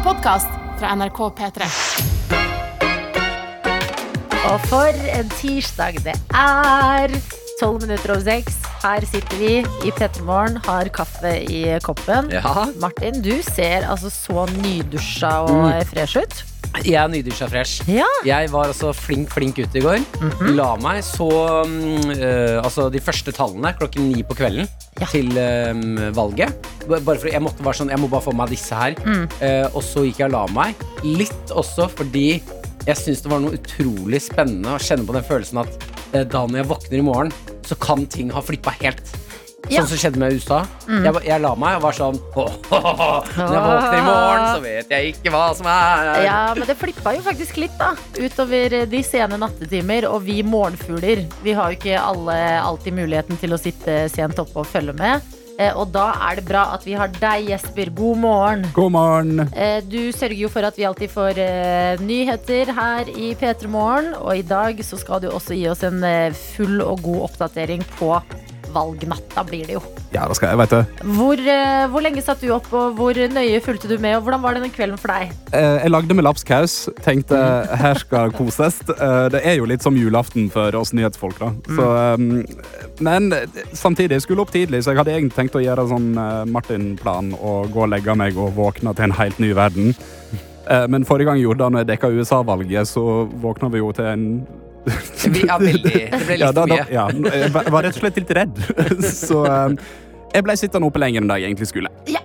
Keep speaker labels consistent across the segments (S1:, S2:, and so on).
S1: en podkast fra NRK P3.
S2: Og for en tirsdag det er. 12 minutter over seks. Her sitter vi i P3 Morgen, har kaffe i koppen.
S3: Ja,
S2: Martin, du ser altså så nydusja og fresh ut.
S3: Jeg er nydusja fresh.
S2: Ja.
S3: Jeg var altså flink, flink ute i går. La meg så mm, eh, altså de første tallene klokken ni på kvelden
S2: Ja.
S3: til eh, valget. Bare for, jeg, måtte være sånn, jeg må bare få meg disse her. Eh, og så gikk jeg og la meg. Litt også fordi jeg syns det var noe utrolig spennende å kjenne på den følelsen at uh, da når jeg våkner i morgen, så kan ting ha flippa helt. Sånn som skjedde med USA. Jeg, jeg la meg og var sånn Når jeg våkner i morgen, så vet jeg ikke hva som er
S2: Ja, men det flippa jo faktisk litt da utover de sene nattetimer. Og vi morgenfugler, vi har jo ikke alle alltid muligheten til å sitte sent oppe og følge med. Eh, Og da er det bra at vi har deg, Jesper. God morgen.
S4: God morgen.
S2: Eh, Du sørger jo for at vi alltid får eh, nyheter her i P3 Morgen. Og i dag så skal du også gi oss en eh, full og god oppdatering på valgnatta, blir det jo.
S4: Ja, det skal jeg, vet du.
S2: Hvor, eh, hvor lenge satt du opp, og hvor nøye fulgte du med? Og hvordan var denne kvelden for deg?
S4: Eh, Jeg lagde med lapskaus. Tenkte her skal koses. Eh, Det er jo litt som julaften for oss nyhetsfolk, da. Så, eh, men samtidig, jeg skulle opp tidlig, så jeg hadde egentlig tenkt å gjøre sånn eh, Martin-plan og gå og legge meg og våkne til en helt ny verden. Eh, Men forrige gang gjorde det, når jeg dekka USA-valget, så våkna vi jo til en
S3: Vi- ja, veldig. Det ble litt
S4: ja, da, da,
S3: mye.
S4: ja, jeg var var rett og slett litt redd. Så eh, jeg ble sittende oppe lenger enn jeg egentlig skulle.
S2: Ja,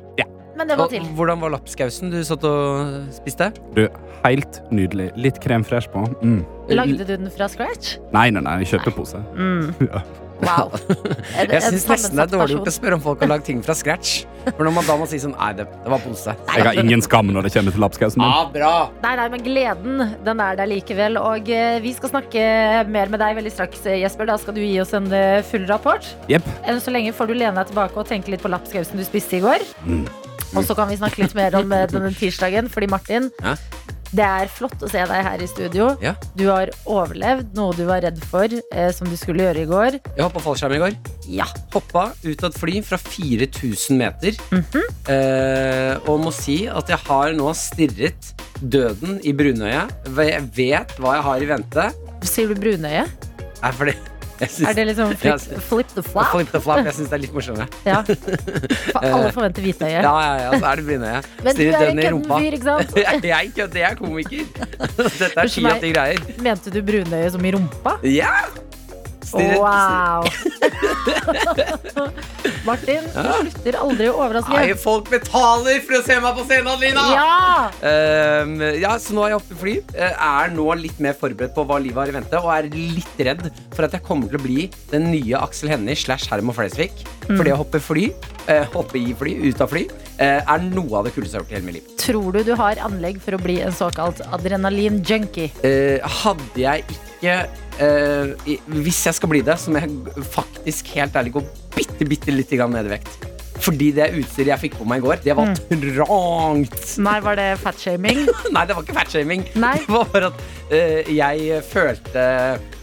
S2: Men det må
S3: Og
S2: til.
S3: hvordan var lapskausen du satt og spiste?
S4: Du, helt nydelig. Litt krem fresh på. Mm.
S2: Lagde du den fra scratch?
S4: Nei, nei, nei, jeg kjøpte pose. Ja.
S2: Wow. Det,
S3: Jeg syns nesten det er dårlig gjort å spørre om folk har lagd ting fra scratch. For når man da må si sånn Nei, det, det var pose.
S4: Jeg har ingen skam når det kommer til lapskausen min.
S3: Ah, bra!
S2: Nei, nei, men gleden, den er der likevel. Og eh, vi skal snakke mer med deg veldig straks, eh, Jesper. Da skal du gi oss en eh, full rapport.
S4: Yep.
S2: Enn så lenge får du lene deg tilbake og tenke litt på lapskausen du spiste i går.
S3: Mm.
S2: Og så kan vi snakke litt mer om eh, denne tirsdagen, fordi Martin,
S3: Ja.
S2: det er flott å se deg her i studio.
S3: Ja.
S2: Du har overlevd noe du var redd for, eh, som du skulle gjøre i går.
S3: Jeg hoppa fallskjerm i går.
S2: Ja.
S3: Hoppa ut av et fly fra 4000 meter.
S2: Mhm.
S3: eh, og må si at jeg har nå stirret døden i brunøyet. Jeg vet hva jeg har i vente.
S2: Sier du brunøye?
S3: Nei, fordi synes,
S2: Er det liksom flip, flip the flap?
S3: Flip the flap. Jeg syns det er litt morsommere.
S2: Ja. For alle forventer hvitøye.
S3: Ja, ja, ja, så er det
S2: du
S3: Stirret
S2: en
S3: døden i rumpa.
S2: fyr, ikke sant?
S3: jeg, kødder, jeg er komiker. Dette er ti av ti greier.
S2: Mente du brunøye som i rumpa?
S3: Ja! Stirret,
S2: Wow! Martin, du slutter aldri å overraske.
S3: Nei, folk betaler for å se meg på scenen, Lina!
S2: Ja!
S3: Um, ja, så nå er jeg oppe i fly. eh, Er nå litt mer forberedt på hva livet har i vente. Og er litt redd for at jeg kommer til å bli den nye Aksel Hennie slash Herman Flesvig. For det å hoppe fly, eh, hoppe i fly, ut av fly, eh, er noe av det kuleste jeg har gjort i hele mitt liv.
S2: Tror du du har anlegg for å bli en såkalt adrenalin-junkie?
S3: Uh, hadde jeg ikke eh, Hvis jeg skal bli det, så må jeg faktisk helt ærlig gå bitte, bitte grann ned i vekt. Fordi det utstyret jeg fikk på meg i går, det var trangt.
S2: Nei, var det fatshaming?
S3: Nei, det var ikke fatshaming. Det var bare at eh, jeg følte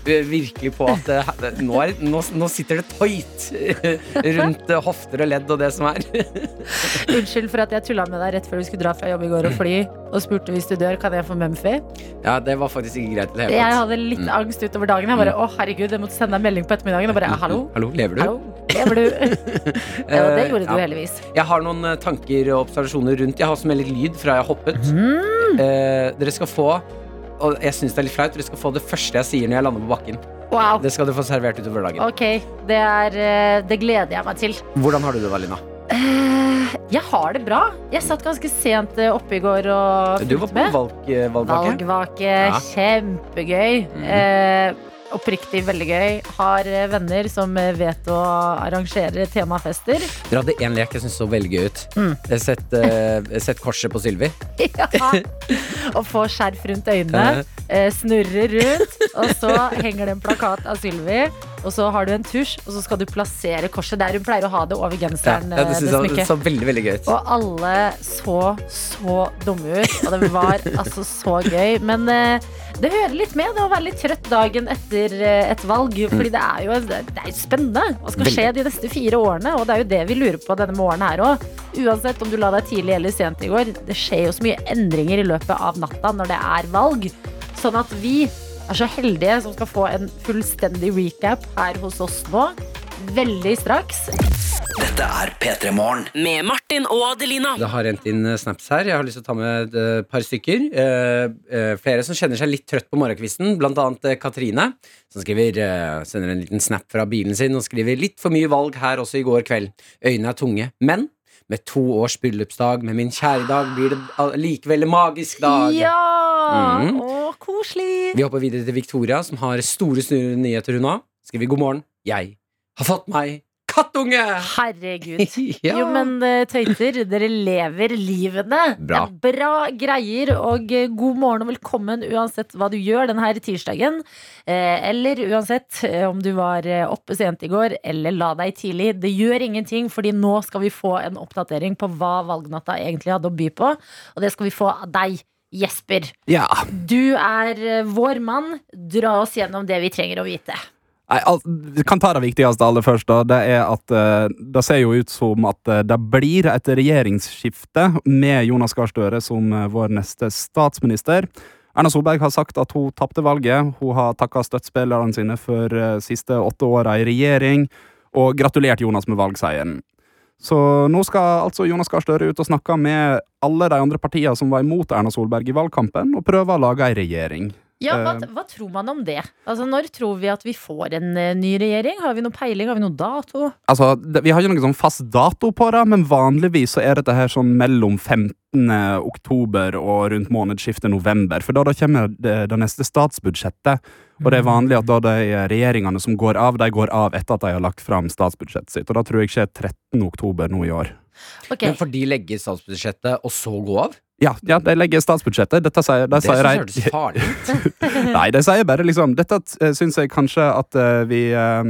S3: virkelig på at det, nå, er, nå, nå sitter det tight rundt eh, hofter og ledd og det som er.
S2: Unnskyld for at jeg tulla med deg rett før du skulle dra fra jobb i går og fly, og spurte hvis du dør, kan jeg få Mumphy?
S3: Ja, det var faktisk ikke greit det
S2: Jeg hadde litt angst utover dagen. Jeg bare, å herregud, jeg måtte sende deg melding på ettermiddagen. Og bare, hallo?
S3: Hallo, lever du?
S2: Hallo? Lever du? ja, det gjorde du
S3: Ja.
S2: heldigvis.
S3: Jeg har noen eh, tanker og observasjoner rundt. Jeg har også med litt lyd fra jeg hoppet.
S2: Mm.
S3: Eh, dere skal få og jeg synes det er litt flaut. du skal få det første jeg sier når jeg lander på bakken.
S2: Wow.
S3: Det skal du få servert utover dagen.
S2: Ok, det, er, eh, det gleder jeg meg til.
S3: Hvordan har du det, Valina?
S2: Eh, Jeg har det bra. Jeg satt ganske sent eh, oppe i går og
S3: Du var på valg, valgvake.
S2: Valgvake.
S3: Ja.
S2: Kjempegøy.
S3: Mm.
S2: Eh, oppriktig veldig gøy. Har eh, venner som eh, vet å arrangere temafester.
S3: Dere hadde én lek jeg syntes så veldig gøy ut.
S2: Mm.
S3: Sett, uh, sett korset på Sylvi.
S2: ja. Og få skjerf rundt øynene. Eh, snurre rundt. Og så henger det en plakat av Sylvi. Og så har du en tusj, og så skal du plassere korset der hun pleier å ha det over genseren.
S3: ja, det
S2: eh,
S3: synes
S2: det
S3: jeg så veldig, veldig gøy ut.
S2: Og alle så så dumme ut. Og det var altså så gøy. Men eh, Det hører litt med det å være litt trøtt dagen etter eh, et valg. Fordi det er jo det er spennende. Hva skal skje de neste fire årene? Og det er jo det vi lurer på denne morgenen her òg. Uansett om du la deg tidlig eller sent i går. Det skjer jo så mye endringer i løpet av natta når det er valg. Sånn at vi er så heldige som skal få en fullstendig recap her hos oss nå. Veldig straks.
S5: Dette er P3 Morgen.
S6: Med Martin og Adelina.
S3: Det har rent inn eh, snaps her. Jeg har lyst til å ta med et par stykker. Eh, eh, flere som kjenner seg litt trøtt på morgenkvisten, blant annet eh, Katrine. Som skriver, eh, sender en liten snap fra bilen sin og skriver litt for mye valg her også i går kveld. Øynene er tunge. Men med to års bryllupsdag med min kjære dag blir det likevel en magisk dag.
S2: Ja!
S3: Mhm.
S2: Å, koselig.
S3: Vi hopper videre til Victoria, som har store snurrende nyheter hun òg. Skriver god morgen. Jeg har fått meg kattunge!
S2: Herregud.
S3: Ja.
S2: Jo, men eh, tøyter, dere lever livene.
S3: Bra.
S2: Bra greier, og eh, god morgen og velkommen uansett hva du gjør denne tirsdagen. Eh, eller uansett om du var oppe sent i går eller la deg tidlig. Det gjør ingenting, fordi nå skal vi få en oppdatering på hva valgnatta egentlig hadde å by på. Og det skal vi få av deg, Jesper.
S4: Ja.
S2: Du er vår mann. Dra oss gjennom det vi trenger å vite.
S4: Nei, Vi kan ta det viktigste aller først. da Det er at eh, det ser jo ut som at eh, det blir et regjeringsskifte med Jonas Gahr Støre som eh, vår neste statsminister. Erna Solberg har sagt at hun tapte valget. Hun har takka støttespillerne sine for siste åtte åra i regjering, og gratulert Jonas med valgseieren. Så nå skal altså Jonas Gahr Støre ut og snakke med alle de andre partiene som var imot Erna Solberg i valgkampen, og prøve å lage ei regjering.
S2: Ja, hva,
S4: Eh.
S2: hva tror man om det? Altså, Når tror vi at vi får en eh, ny regjering? Har vi noe peiling? Har vi noe dato?
S4: Altså, det, Vi har ikke noen sånn fast dato på det, men vanligvis så er dette her sånn mellom 15. oktober og rundt månedsskiftet november. For da, da kommer det, det neste statsbudsjettet. Og det er vanlig at da de regjeringene som går av, de går av etter at de har lagt fram statsbudsjettet sitt. Og da tror jeg skjer 13. oktober nå i år.
S2: Ok,
S3: Men får de legge statsbudsjettet og så gå av?
S4: Ja, ja de legger statsbudsjettet. Dette sier, de
S3: Det
S4: sier
S3: synes jeg farlig ut.
S4: Nei, de sier bare liksom Dette uh, syns jeg kanskje at uh, vi uh,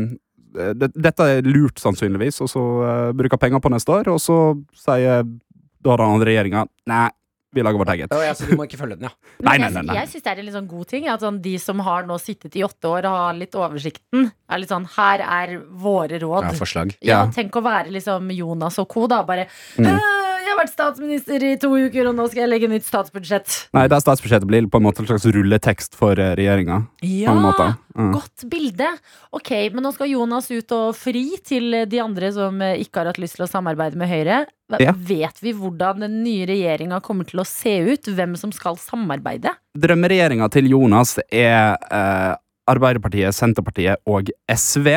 S4: det, Dette er lurt, sannsynligvis, og så uh, bruker penger på neste år, og så sier da den andre regjeringa nei, vi lager vårt eget.
S3: Oh, ja, så du må ikke følge den, ja.
S4: Nei, nei, nei, nei.
S2: jeg syns det er en litt sånn god ting. At sånn, de som har nå sittet i åtte år og har litt oversikten, er litt sånn Her er våre råd.
S3: ja forslag.
S2: Ja,
S4: Ja.
S2: Tenk å være liksom Jonas og co. da. Bare
S4: Mm.
S2: «Øh, Jeg har vært statsminister i to uker, og nå skal jeg legge nytt statsbudsjett.
S4: Nei, det statsbudsjettet blir på en måte en slags rulletekst for uh, regjeringa.
S2: Ja.
S4: Mm.
S2: Godt bilde. Ok, Men nå skal Jonas ut og fri til de andre som eh, ikke har hatt lyst til å samarbeide med Høyre.
S4: Ja.
S2: Vet vi hvordan den nye regjeringa kommer til å se ut? Hvem som skal samarbeide?
S4: Drømmeregjeringa til Jonas er eh, Arbeiderpartiet, Senterpartiet og SV.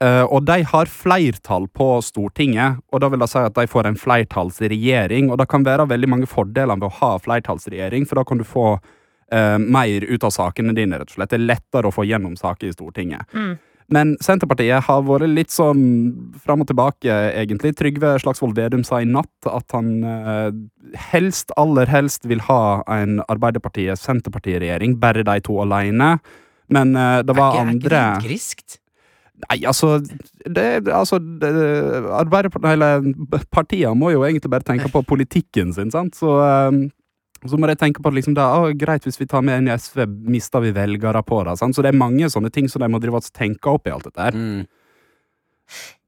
S4: Eh, og de har flertall på Stortinget, og da vil det si at de får en flertallsregjering. Og det kan være veldig mange fordeler ved å ha flertallsregjering, for da kan du få eh, mer ut av sakene dine, rett og slett. Det er lettere å få gjennom saker i Stortinget.
S2: Mm.
S4: Men Senterpartiet har vært litt sånn fram og tilbake, egentlig. Trygve Slagsvold Vedum sa i natt at han eh, helst, aller helst, vil ha en Arbeiderpartiet-Senterparti-regjering, bare de to alene. Men eh, det var andre
S3: Er ikke det griskt?
S4: Nei, altså det, altså det, partiene må jo egentlig bare tenke på politikken sin, sant? Så, eh, så må de tenke på at liksom, det er greit hvis vi tar med en i SV, mister vi velgere på det. Sant? Så det er mange sånne ting som de må drive og tenke opp i alt dette her.
S3: Mm.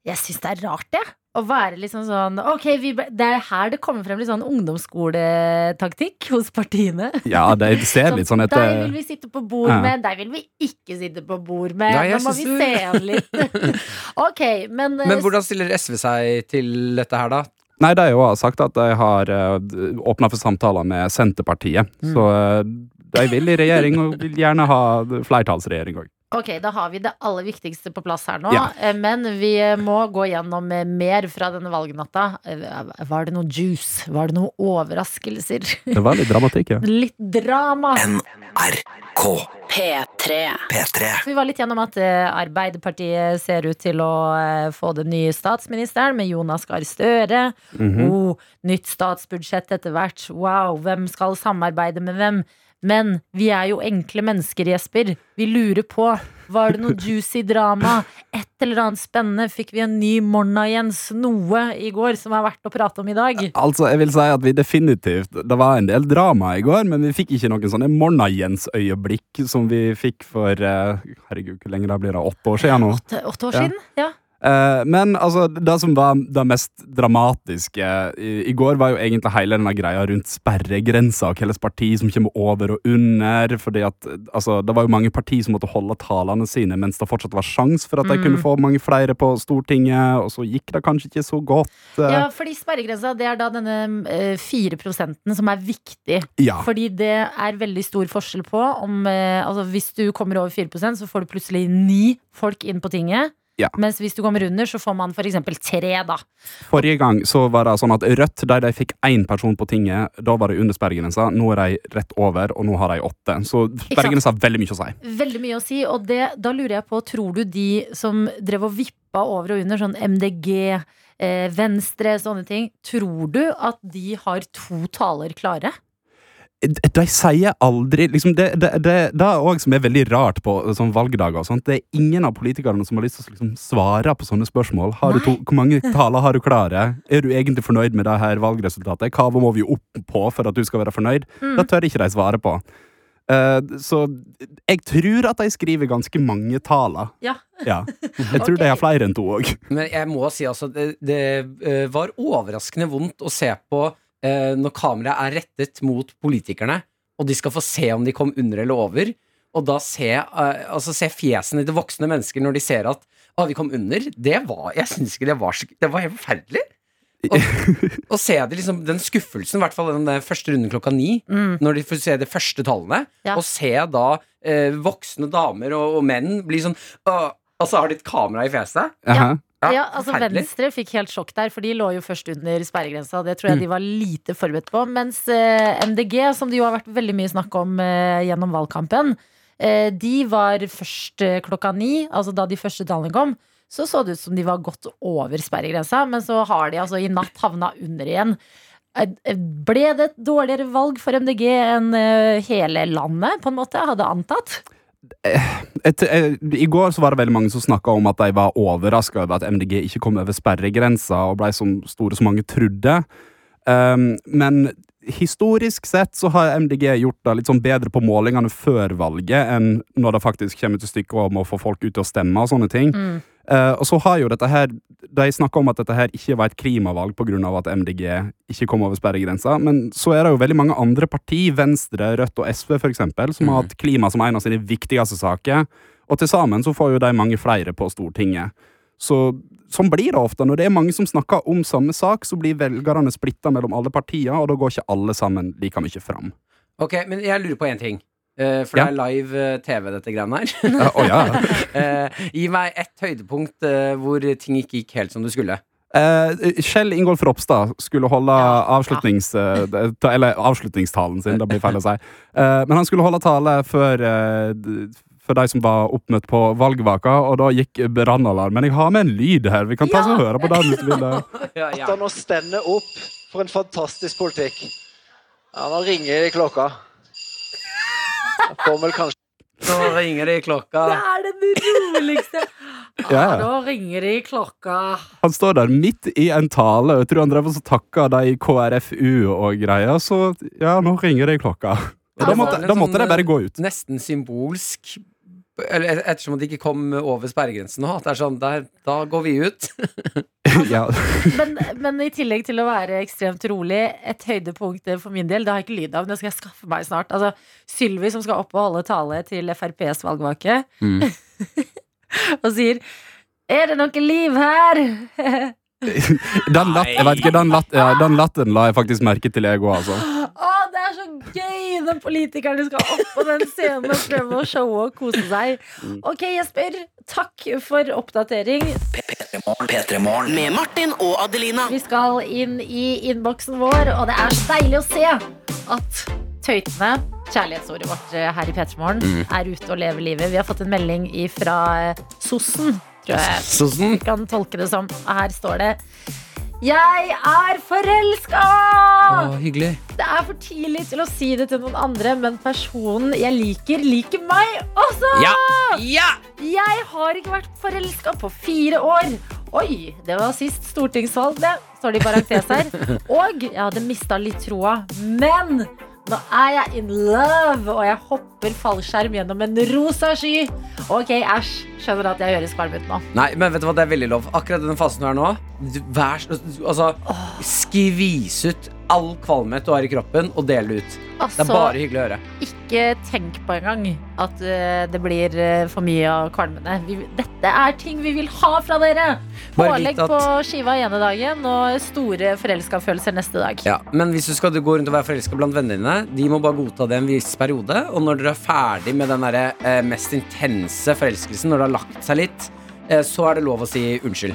S2: Jeg syns det er rart, jeg. Å være liksom sånn Ok, vi, det er her det kommer frem litt sånn ungdomsskoletaktikk hos partiene.
S4: Ja, det ser litt sånn
S2: Deg
S4: etter
S2: vil vi sitte på bord
S4: Ja.
S2: med, deg vil vi ikke sitte på bord med.
S3: Nei,
S2: Nå må vi se an litt. ok, men, eh,
S3: Men hvordan stiller SV seg til dette her, da?
S4: Nei, de har sagt at de har uh, åpna for samtaler med Senterpartiet.
S2: Mm.
S4: Så eh, de vil i regjering, og vil gjerne ha flertallsregjering òg.
S2: Ok, da har vi det aller viktigste på plass her nå.
S4: Ja.
S2: Eh, Men vi eh, må gå gjennom eh, mer fra denne valgnatta. Var det noe juice? Var det noen overraskelser?
S4: Det var litt dramatikk, ja.
S2: Litt drama.
S5: NRK
S6: P3.
S5: P3.
S2: Vi var litt gjennom at Arbeiderpartiet ser ut til å få den nye statsministeren med Jonas Gahr Støre.
S4: Mhm.
S2: oh, nytt statsbudsjett etter hvert. Wow, hvem skal samarbeide med hvem? Men vi er jo enkle mennesker, Jesper. Vi lurer på Var det noe juicy drama? Et eller annet spennende? Fikk vi en ny Morna Jens noe i går som er verdt å prate om i dag?
S4: Altså, jeg vil si at vi definitivt Det var en del drama i går, men vi fikk ikke noen sånne Morna-Jens-øyeblikk som vi fikk for eh, Herregud, hvor lenge det blir det? Åtte år siden nå?
S2: Åtte, år
S4: Ja.
S2: siden? Ja.
S4: Eh, men altså, det som var det mest dramatiske i, i går, var jo egentlig hele denne greia rundt sperregrensa og hvilket parti som kommer over og under. fordi at altså, Det var jo mange partier som måtte holde talene sine mens det fortsatt var sjans for at de kunne få mange flere på Stortinget, og så gikk det kanskje ikke så godt. eh,
S2: ja, fordi sperregrensa det er da denne fire 4 prosenten som er viktig.
S4: ja.
S2: Fordi det er veldig stor forskjell på om eh, altså Hvis du kommer over 4% så får du plutselig ni folk inn på tinget.
S4: Ja.
S2: Mens hvis du kommer under, så får man f.eks. tre, da.
S4: Forrige gang så var det sånn at Rødt der de fikk én person på tinget, da var det under sperregrensa. Nå er de rett over, og nå har de åtte. Så sperregrensa har veldig mye å si.
S2: Veldig mye å si. Og det, da lurer jeg på, tror du de som drev og vippa over og under, sånn MDG, eh, Venstre, sånne ting, tror du at de har to taler klare?
S4: De sier aldri liksom det, det, det, det er òg som er veldig rart på sånn valgdager. og sånt. Det er ingen av politikerne som har lyst til å liksom svare på sånne spørsmål. Har du to, hvor mange taler har du klare? Er du egentlig fornøyd med det her valgresultatet? Hva må vi opp på for at du skal være fornøyd? Det tør ikke de svare på. Uh, så jeg tror at de skriver ganske mange taler.
S2: Ja.
S4: Ja. Jeg tror
S2: okay.
S4: de har flere enn to òg.
S3: Men jeg må si altså Det, det eh, var overraskende vondt å se på eh, når kameraet er rettet mot politikerne, og de skal få se om de kom under eller over. Og da se, eh, altså se fjesene til voksne mennesker når de ser at ah, vi kom under. Det var Jeg syns ikke det var så Det var helt forferdelig. Og, og se det liksom den skuffelsen, i hvert fall den første runden klokka ni, når de får se de første tallene,
S2: Ja.
S3: og se da eh, voksne damer og, og menn bli sånn «Åh», Og så har de et kamera i fjeset.
S4: Jaha.
S2: Ja, altså
S3: forferdelig.
S2: Venstre fikk helt sjokk der, for de lå jo først under sperregrensa. Det
S3: Mm.
S2: tror jeg de var lite forberedt på. Mens eh, MDG, som det jo har vært veldig mye snakk om eh, gjennom valgkampen, eh, de var først klokka ni, altså da de første tallene kom. Så så det ut som de var godt over sperregrensa, men så har de altså i natt havna under igjen. Ble det et dårligere valg for MDG enn hele landet, på en måte, hadde antatt?
S4: Et, et, I går så var det veldig mange som snakka om at de var overraska over at MDG ikke kom over sperregrensa og ble så store som mange trodde. Um, men historisk sett så har MDG gjort det litt sånn bedre på målingene før valget enn når det faktisk kommer til stykket om å få folk ut til å stemme og sånne ting. Eh, og så har jo dette her De snakker om at dette her ikke var et klimavalg pga. at MDG ikke kom over sperregrensa, men så er det jo veldig mange andre parti, Venstre, Rødt og SV eksempel, som har hatt klima som en av sine viktigste saker. Og til sammen så får jo de mange flere på Stortinget. Så sånn blir det ofte. Når det er mange som snakker om samme sak, så blir velgerne splitta mellom alle partier, og da går ikke alle sammen like mye fram.
S3: Ok, men jeg lurer på én ting. Eh, for
S4: Ja.
S3: det er live eh, TV, dette greiene her.
S4: Å ja.
S3: Eh, gi meg ett høydepunkt hvor ting ikke gikk helt som det skulle.
S4: Eh, Kjell Ingolf Ropstad skulle holde
S2: Ja,
S4: avslutnings, ta- eller avslutningstalen sin, det blir feil å si. Eh, men han skulle holde tale før for de som var oppmøtt på valgvaka, og da gikk brannalarmen. Jeg har med en lyd her. Vi kan ta oss og høre på den. hvis du vil.
S3: Ja,
S7: At han nå stender opp for en fantastisk politikk. Ja, nå ringer i klokka. Vel kanskje
S3: Nå ringer det i klokka.
S2: Det er det roligste.
S4: Ja.
S2: ja. da ringer det i klokka.
S4: Han står der midt i en tale, jeg tror han drev og så takka de i KrFU og greier, så ja, nå ringer det i klokka. Og da måtte,
S3: var
S4: da måtte
S3: sånn,
S4: de bare gå ut.
S3: Nesten symbolsk eller Ettersom de ikke kom over sperregrensen nå. At det er sånn, der, da går vi ut.
S4: Ja.
S2: Men, men i tillegg til å være ekstremt rolig, et høydepunkt for min del, det har jeg ikke lyd av, men det skal jeg skaffe meg snart. Altså, Sylvi som skal opp og holde tale til FrPs valgvake,
S3: Mm.
S2: og sier Er det noe liv her?
S4: Den, latt, ikke, den, latt, ja, den latteren la jeg faktisk merke til, jeg òg, altså.
S2: Så gøy når politikerne skal opp på den scenen og prøve å showe og kose seg. Ok, Jesper. Takk for oppdatering.
S5: P3morgen.
S6: Med Martin og Adelina.
S2: Vi skal inn i innboksen vår, og det er så deilig å se at tøytene, kjærlighetsordet vårt eh, her i P3morgen, er ute og lever livet. Vi har fått en melding fra Sossen, tror jeg vi kan tolke det som. Her står det Jeg er forelska!
S3: Å, hyggelig.
S2: Det er for tidlig til å si det til noen andre, men personen jeg liker, liker meg også!
S3: Ja! Ja!
S2: Jeg har ikke vært forelska på fire år. Oi, det var sist stortingsvalg, det. Står det i parentes her. Og jeg hadde mista litt troa. Men nå er jeg in love, og jeg hopper fallskjerm gjennom en rosa sky. Ok, æsj. Skjønner at jeg høres kvalm ut nå.
S3: Nei, men vet du hva, det er veldig lov. Akkurat den fasen du er nå, vær så Altså, skvis ut all kvalmhet du har i kroppen, og del det ut. Det
S2: Altså,
S3: er bare hyggelig å høre.
S2: ikke tenk på engang at eh, det blir eh, for mye av kvalmene. Vi, dette er ting vi vil ha fra dere! Pålegg
S3: at-
S2: på skiva ene dagen og store forelska-følelser neste dag.
S3: Ja, men hvis du skal gå rundt og være forelska blant vennene dine, de må bare godta det en viss periode. Og når dere er ferdig med den der, eh, mest intense forelskelsen, når det har lagt seg litt, så er det lov å si unnskyld.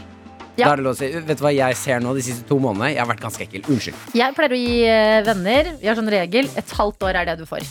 S2: Ja.
S3: Da er det lov å si, Vet du hva jeg ser nå de siste to månedene? Jeg har vært ganske ekkel. Unnskyld.
S2: Jeg pleier å gi eh, venner Vi har sånn regel et halvt år er det du får.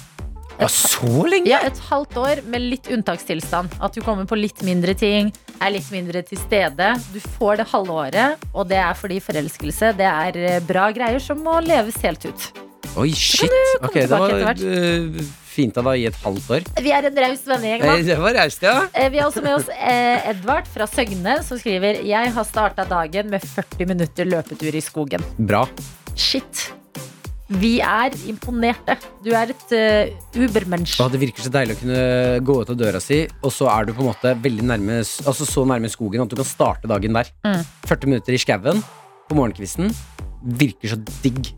S3: Ja, så lenge?
S2: Ja, Et halvt år med litt unntakstilstand. At du kommer på litt mindre ting, er litt mindre til stede. Du får det halve året, og det er fordi forelskelse det er eh, bra greier som må leves helt ut.
S3: Oi, shit. Ok, det
S2: tilbake
S3: var
S2: etter
S3: eh, fint av deg å gi et halvt år.
S2: Vi er en raus vennegjeng, da.
S3: Eh, Det var raust, ja.
S2: Eh, Vi har også med oss eh, Edvard fra Søgne, som skriver Jeg har starta dagen med 40 minutter løpetur i skogen.
S3: Bra.
S2: Shit. Vi er imponerte. Du er et uh, ubermensch.
S3: Det virker så deilig å kunne gå ut av døra si, og så er du på en måte veldig nærme Altså så nærme skogen at du kan starte dagen der.
S2: Mm.
S3: 40 minutter i skauen på morgenkvisten virker så digg.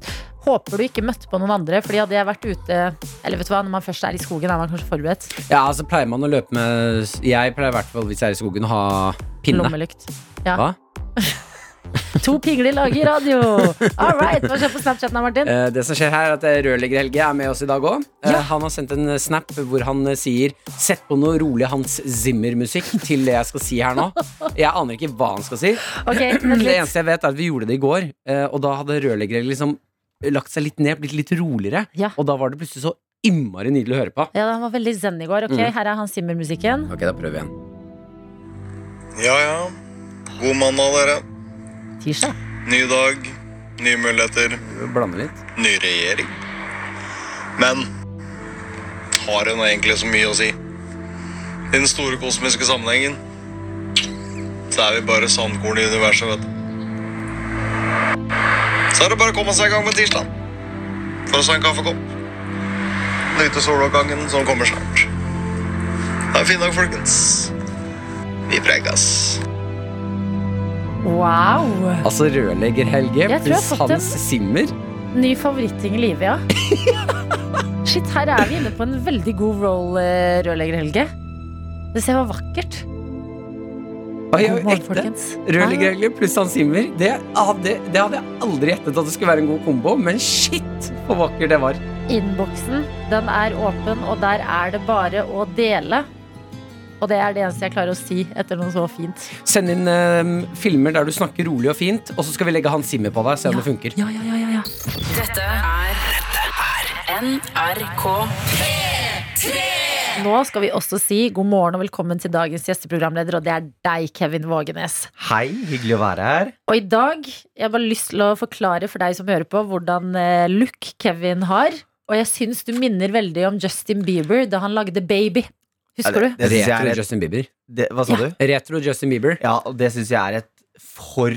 S2: Håper du ikke møtte på noen andre, Fordi hadde jeg vært ute Eller vet du hva, når man først er i skogen, er man kanskje forberedt.
S3: Ja, altså pleier man å løpe med Jeg pleier i hvert fall hvis jeg er i skogen å ha pinne.
S2: Lommelykt. Ja.
S3: Hva?
S2: To pingler lager radio! All right, Hva skjer på Snapchat nå, Martin?
S3: Eh, Det som skjer her er at eh, Rørlegger Helge er med oss i dag òg.
S2: Ja.
S3: Han har sendt en snap hvor han eh, sier Sett på noe rolig Hans Zimmer-musikk til det jeg skal si her nå. Jeg aner ikke hva han skal si.
S2: Okay,
S3: Det eneste jeg vet, er at vi gjorde det i går, eh, og da hadde Rørlegger Helge liksom lagt seg litt ned, blitt litt roligere.
S2: Ja.
S3: Og da var det plutselig så innmari nydelig å høre på.
S2: Ja, Han var veldig zen i går. Ok,
S3: Mm.
S2: Her er Hans Zimmer-musikken.
S3: Ok, da prøver vi igjen.
S8: Ja, ja. God mandag, dere.
S2: Tirsdag.
S8: Ny dag, nye muligheter,
S3: Blande litt.
S8: ny regjering. Men har det nå egentlig så mye å si? I den store kosmiske sammenhengen så er vi bare sandkorn i universet, vet du. Så er det bare å komme seg i gang med tirsdag. å ta en kaffekopp. Nyte soloppgangen som kommer snart. Ha en fin dag, folkens. Vi prekas.
S2: Wow!
S3: Altså Rørlegger Helge pluss Hans Zimmer.
S2: Ny favoritting i livet, ja. Shit, her er vi inne på en veldig god roll, rørlegger Helge. Det ser var vakkert.
S3: Oi, oi,
S2: morgen,
S3: ekte.
S2: folkens.
S3: Pluss Hans Zimmer. Det hadde, det hadde jeg aldri gjettet at det skulle være en god kombo, men shit, hvor vakker det var.
S2: Innboksen, den er åpen, og der er det bare å dele. Og det er det eneste jeg klarer å si etter noe så fint.
S3: Send inn uh, filmer der du snakker rolig og fint, og så skal vi legge Hans Zimmer på deg, se om det funker.
S2: Ja, ja, ja, ja, ja.
S6: Dette er NRK
S2: Nå skal vi også si god morgen og velkommen til dagens gjesteprogramleder, og det er deg, Kevin Vågenes.
S9: Hei, hyggelig å være her.
S2: Og i dag jeg har bare lyst til å forklare for deg som hører på, hvordan eh, look Kevin har. Og jeg syns du minner veldig om Justin Bieber da han lagde Baby. Husker du?
S9: Det det, jeg
S3: Retro Justin Bieber.
S9: det, hva sa
S2: Ja.
S9: du?
S3: Retro Justin Bieber.
S9: Ja, og det syns jeg er et for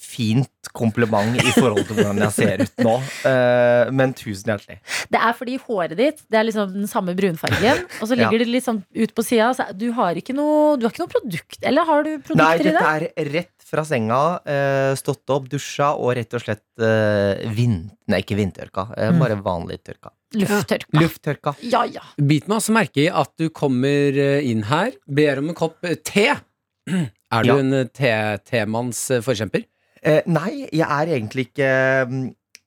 S9: fint kompliment i forhold til hvordan jeg ser ut nå. Eh, men tusen hjertelig.
S2: Det er fordi håret ditt Det er liksom den samme brunfargen, og så ligger
S9: Ja.
S2: det litt sånn ut på sida. så Du har ikke noe Du har ikke noe produkt, eller har du
S9: Nei,
S2: i det?
S9: Nei, dette er rett fra senga. eh, stått opp, dusja og rett og slett vind... Nei, ikke vindtørka. eh,
S2: Mm.
S9: bare vanlig tørka.
S2: Lufttørka.
S9: Lufttørka.
S2: Ja, ja.
S3: Bit meg også merke i at du kommer eh, inn her, ber om en kopp eh, te. Er du
S9: Ja.
S3: en eh, te- temanns eh, forkjemper?
S9: Eh, nei, jeg er egentlig ikke mm,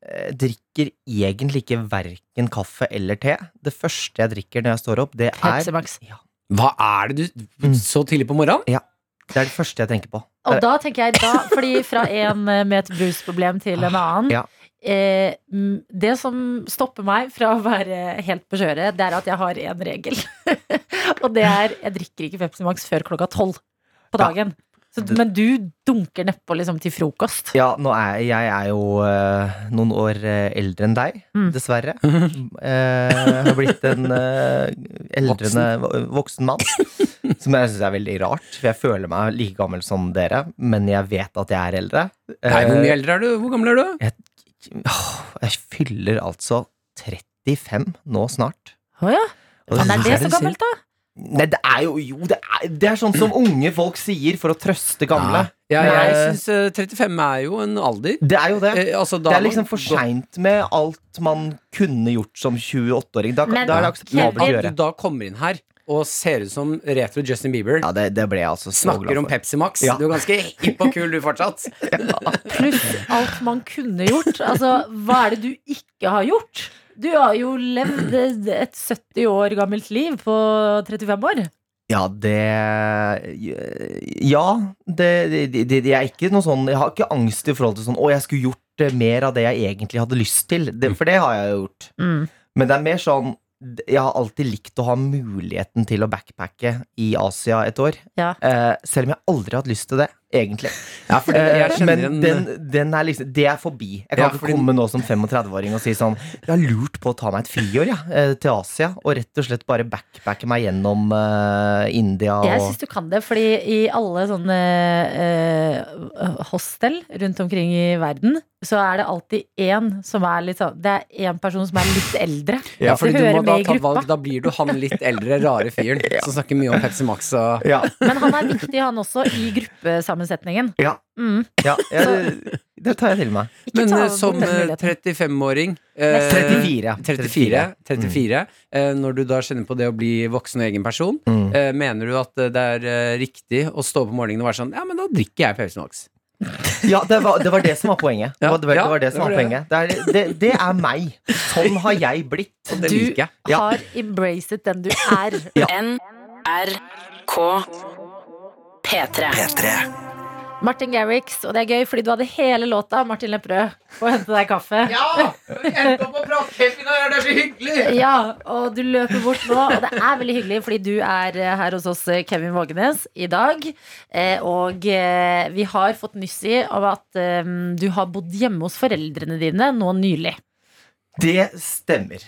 S9: eh, Drikker egentlig ikke verken kaffe eller te. Det første jeg drikker når jeg står opp, det er
S2: Pepsi Max.
S9: Ja,
S3: Hva er det du
S9: Mm.
S3: Så tidlig på morgenen? Ja.
S9: det er det første jeg tenker på.
S2: Og da tenker jeg da, fordi fra en eh, med et brusproblem til en annen
S9: Ja.
S2: eh, Det som stopper meg fra å være helt på kjøret, det er at jeg har én regel. og det er jeg drikker ikke Pepsi Max før klokka tolv på
S9: Ja.
S2: Så, men du dunker nedpå liksom til frokost.
S9: Ja, nå er jeg er jo uh, noen år eh, eldre enn deg,
S2: Mm.
S9: dessverre. uh, Jeg har blitt en uh, eldrende voksen. voksen mann. Som jeg syns er veldig rart, for jeg føler meg like gammel som dere, men jeg vet at jeg er eldre.
S3: Nei, hvor mye eldre er du? Hvor gammel er du?
S9: åh, jeg fyller altså 35 nå snart.
S2: Å ja.
S9: Og
S2: er det
S3: er det
S2: så gammelt, da?
S9: Nei, det er jo, jo det, er, det er sånn som unge folk sier for å trøste gamle.
S3: Ja, jeg
S9: Nei.
S3: syns eh, 35 er jo en alder.
S9: Det er jo det.
S3: Eh, altså,
S9: Det er liksom for seint med alt man kunne gjort som 28-åring. Da,
S2: Men-
S9: da er det akseptabelt å gjøre.
S3: du da kommer inn her og ser ut som retro Justin Bieber.
S9: Ja, det, det ble jeg altså
S3: Snakker
S9: glad
S3: om. Pepsi Max.
S9: Ja.
S3: Du er ganske hipp og kul, du fortsatt.
S2: Pluss alt man kunne gjort. Altså, hva er det du ikke har gjort? Du har jo levd et 70 år gammelt liv på 35 år.
S9: Ja, det Ja, det, det, det, det er ikke noe sånn Jeg har ikke angst i forhold til sånn Å, jeg skulle gjort eh, mer av det jeg egentlig hadde lyst til. Det, for det har jeg jo gjort.
S2: Mm.
S9: Men det er mer sånn jeg har alltid likt å ha muligheten til å backpacke i Asia et år.
S2: Ja.
S9: Eh, selv om jeg aldri har hatt lyst til det, egentlig.
S3: Ja, for det, jeg
S9: Eh,
S3: kjenner
S9: men
S3: en
S9: den, den er liksom, det er forbi. Jeg kan
S3: Ja,
S9: ikke
S3: fordi-
S9: komme nå som 35-åring og si sånn Jeg har lurt på å ta meg et friår ja, eh, til Asia, og rett og slett bare backpacke meg gjennom uh, India
S2: Jeg
S9: og
S2: syns du kan det, fordi i alle sånne uh, hostel rundt omkring i verden, så er det alltid én som er litt sånn Det er én person som er litt eldre.
S3: Ja, fordi du må da ta valg. Da blir du han litt eldre, rare fyren som snakker mye om Pepsi Max og
S9: Ja,
S2: Men han er viktig, han også, i gruppesammensetningen.
S9: Ja.
S2: Mm.
S9: ja jeg, det tar jeg til meg.
S2: Ikke
S3: Men eh, som
S2: den
S3: eh,
S2: muligheten.
S3: 35-åring eh,
S9: 34.
S3: 34, 34 eh, Når du da kjenner på det å bli voksen og egen person,
S9: Mm.
S3: eh, mener du at eh, det er eh, riktig å stå opp om morgenen og være sånn Ja, men da drikker jeg Pepsi Max.
S9: Ja, det var, det var det som var poenget.
S3: Ja,
S9: det var, det, var det som
S3: var
S9: poenget. Det er, det, det er meg. Sånn har jeg blitt.
S3: Og det
S2: Du-
S3: liker jeg.
S9: Ja.
S2: Har embracet den du er.
S6: NRK P3.
S5: P3.
S2: Martin Garrix, og det er gøy fordi du hadde hele låta Martin Lepperød på å hente deg kaffe.
S3: Ja! Vi Endte opp å prate helt i det er så hyggelig!
S2: Ja, og du løper bort nå, og det er veldig hyggelig, fordi du er eh, her hos oss, eh, Kevin Vågenes, i dag. Eh, Og vi har fått nyss i av at du har bodd hjemme hos foreldrene dine nå nylig.
S9: Det stemmer.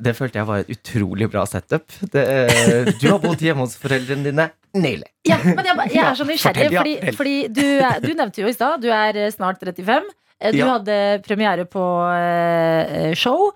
S9: Det følte jeg var et utrolig bra setup. Det, eh, du har bodd hjemme hos foreldrene dine nylig.
S2: Ja, men jeg, jeg er så nysgjerrig,
S9: ja,
S2: fordi, fordi du, du nevnte jo i stad, du er eh, snart 35. Eh, Du
S9: Ja.
S2: hadde premiere på show.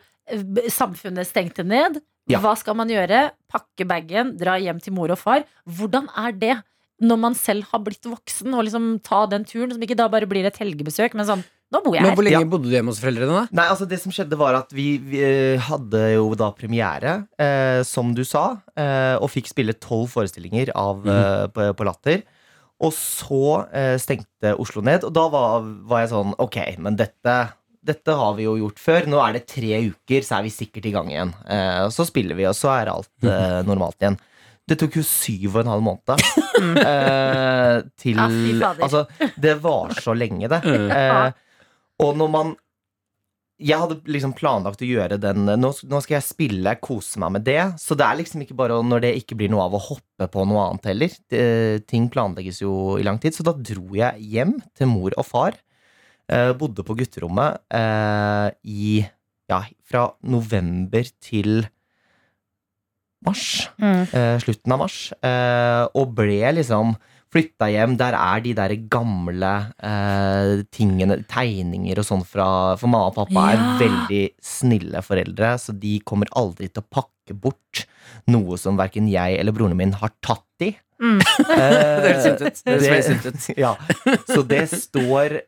S2: Samfunnet stengte ned.
S9: Ja.
S2: Hva skal man gjøre? Pakke bagen, dra hjem til mor og far. Hvordan er det når man selv har blitt voksen, og liksom ta den turen, som ikke da bare blir et helgebesøk, men sånn Nå bor jeg
S3: Men hvor lenge
S9: Ja.
S3: bodde du hjemme hos foreldrene, da?
S9: Nei, altså Det som skjedde, var at vi, vi eh, hadde jo da premiere, eh, som du sa, eh, og fikk spille tolv forestillinger av, eh, på, på Latter. Og så eh, stengte Oslo ned, og da var, var jeg sånn Ok, men dette dette har vi jo gjort før. Nå er det tre uker, så er vi sikkert i gang igjen. Eh, så spiller vi, og så er alt eh, normalt igjen. Det tok jo syv og en halv måned. eh, til
S2: Ja, fy fader.
S9: Altså, det var så lenge, det. Eh, og når man Jeg hadde liksom planlagt å gjøre den nå, nå skal jeg spille, kose meg med det. Så det er liksom ikke bare når det ikke blir noe av å hoppe på noe annet heller. Det, ting planlegges jo i lang tid. Så da dro jeg hjem til mor og far. Eh, bodde på gutterommet eh, i Ja, fra november til mars.
S2: Mm.
S9: Eh, slutten av mars. Eh, og ble liksom flytta hjem. Der er de der gamle eh, tingene, tegninger og sånn fra For mamma og pappa er veldig snille foreldre, så de kommer aldri til å pakke bort noe som verken jeg eller broren min har tatt i.
S2: Mm.
S9: Eh,
S3: Det høres sunt ut.
S9: Ja, så det står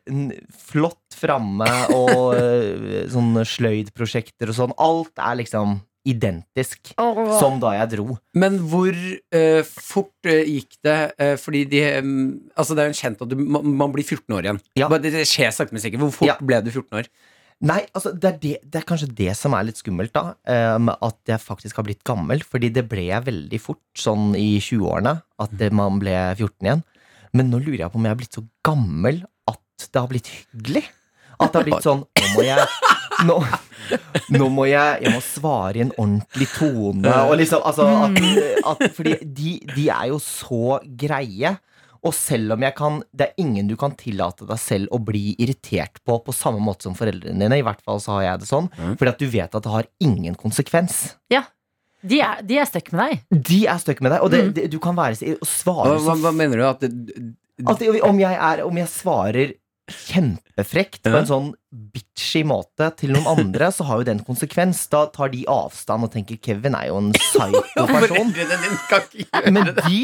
S9: flott framme, og eh, sånne sløydprosjekter og sånn. Alt er liksom identisk
S2: oh.
S9: som da jeg dro.
S3: Men hvor uh, fort uh, gikk det? Uh, fordi de um, Altså, det er jo en kjent at du, man, man blir 14 år igjen.
S9: Ja.
S3: Det, det skjer sakte, men sikkert. Hvor fort
S9: Ja.
S3: ble du 14 år?
S9: Nei, altså det er, det, det er kanskje det som er litt skummelt, da. Um, at jeg faktisk har blitt gammel. Fordi det ble jeg veldig fort, sånn i 20-årene. At det, man ble 14 igjen. Men nå lurer jeg på om jeg har blitt så gammel at det har blitt hyggelig. At det har blitt sånn Nå må jeg Nå, Nå må jeg, jeg må svare i en ordentlig tone. Og liksom, altså, at, at, fordi de, de er jo så greie. Og selv om jeg kan Det er ingen du kan tillate deg selv å bli irritert på på samme måte som foreldrene dine. I hvert fall så har jeg det sånn. Fordi at du vet at det har ingen konsekvens.
S2: De er, de er stuck med deg.
S9: De er stuck med deg, og det, det, du kan være så-
S3: Hva,
S9: svare
S3: hva,
S9: så
S3: hva mener du? At det,
S9: At om jeg, er, om jeg svarer kjempefrekt på en sånn bitchy måte til noen andre, så har jo det en konsekvens. Da tar de avstand og tenker Kevin er jo en psyko-person. Men de,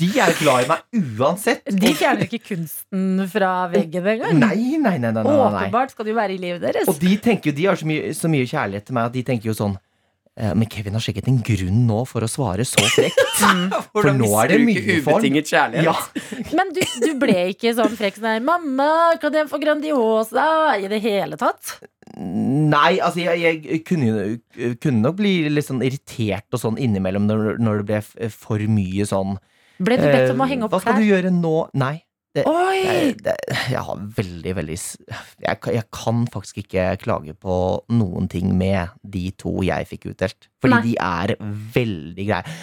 S9: de er glad i meg uansett.
S2: De fjerner ikke kunsten fra veggen engang.
S9: Nei, nei, nei, nei.
S2: Åpenbart skal du være i livet deres.
S9: Og de tenker jo, de har så mye, så mye kjærlighet til meg at de tenker jo sånn Men Kevin har sikkert en grunn nå for å svare så frekt.
S3: For
S9: nå er det mye for
S3: kjærlighet?
S9: Ja.
S2: Men du, du ble ikke sånn frekk sånn her 'Mamma, kan jeg få Grandiosa?' i det hele tatt?
S9: Nei, altså jeg, jeg kunne, kunne nok bli litt sånn irritert og sånn innimellom når, når det ble for mye sånn
S2: Ble du bedt om å
S9: eh,
S2: henge opp
S9: Hva skal
S2: klær?
S9: du gjøre nå? Nei. Det,
S2: Oi!
S9: jeg, det, jeg har veldig, veldig jeg, jeg kan faktisk ikke klage på noen ting med de to jeg fikk utdelt. Fordi
S2: Nei.
S9: de er veldig greie.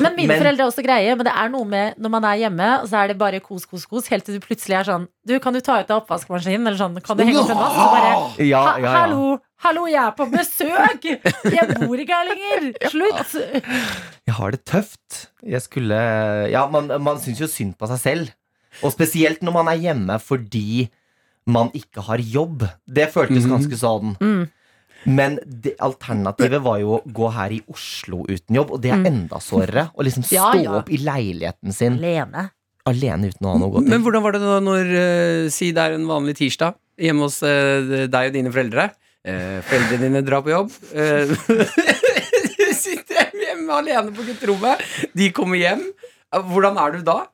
S2: Men mine
S9: Men-
S2: foreldre er også greie, men det er noe med når man er hjemme, så er det bare kos, kos, kos, helt til du plutselig er sånn Du, kan du ta ut av oppvaskmaskinen? Eller sånn, kan du henge opp en vask? Og bare
S9: Ja, ja, ja.
S2: Hallo, hallo, jeg er på besøk! Jeg bor ikke her lenger! Slutt!
S9: Jeg har det tøft. Jeg skulle Ja, man, man syns jo synd på seg selv. Og spesielt når man er hjemme fordi man ikke har jobb. Det føltes
S3: Mhm.
S9: ganske sånn.
S2: Mm.
S9: Men det, alternativet var jo å gå her i Oslo uten jobb, og det er
S2: Mm.
S9: enda sårere. Å liksom stå
S2: Ja, ja.
S9: opp i leiligheten sin
S2: Alene.
S9: alene uten å ha noe å gå
S3: Men hvordan var det da når eh, Si det er en vanlig tirsdag hjemme hos eh, deg og dine foreldre. Eh, foreldrene dine drar på jobb. Du sitter hjemme alene på gutterommet. De kommer hjem. Hvordan er du da?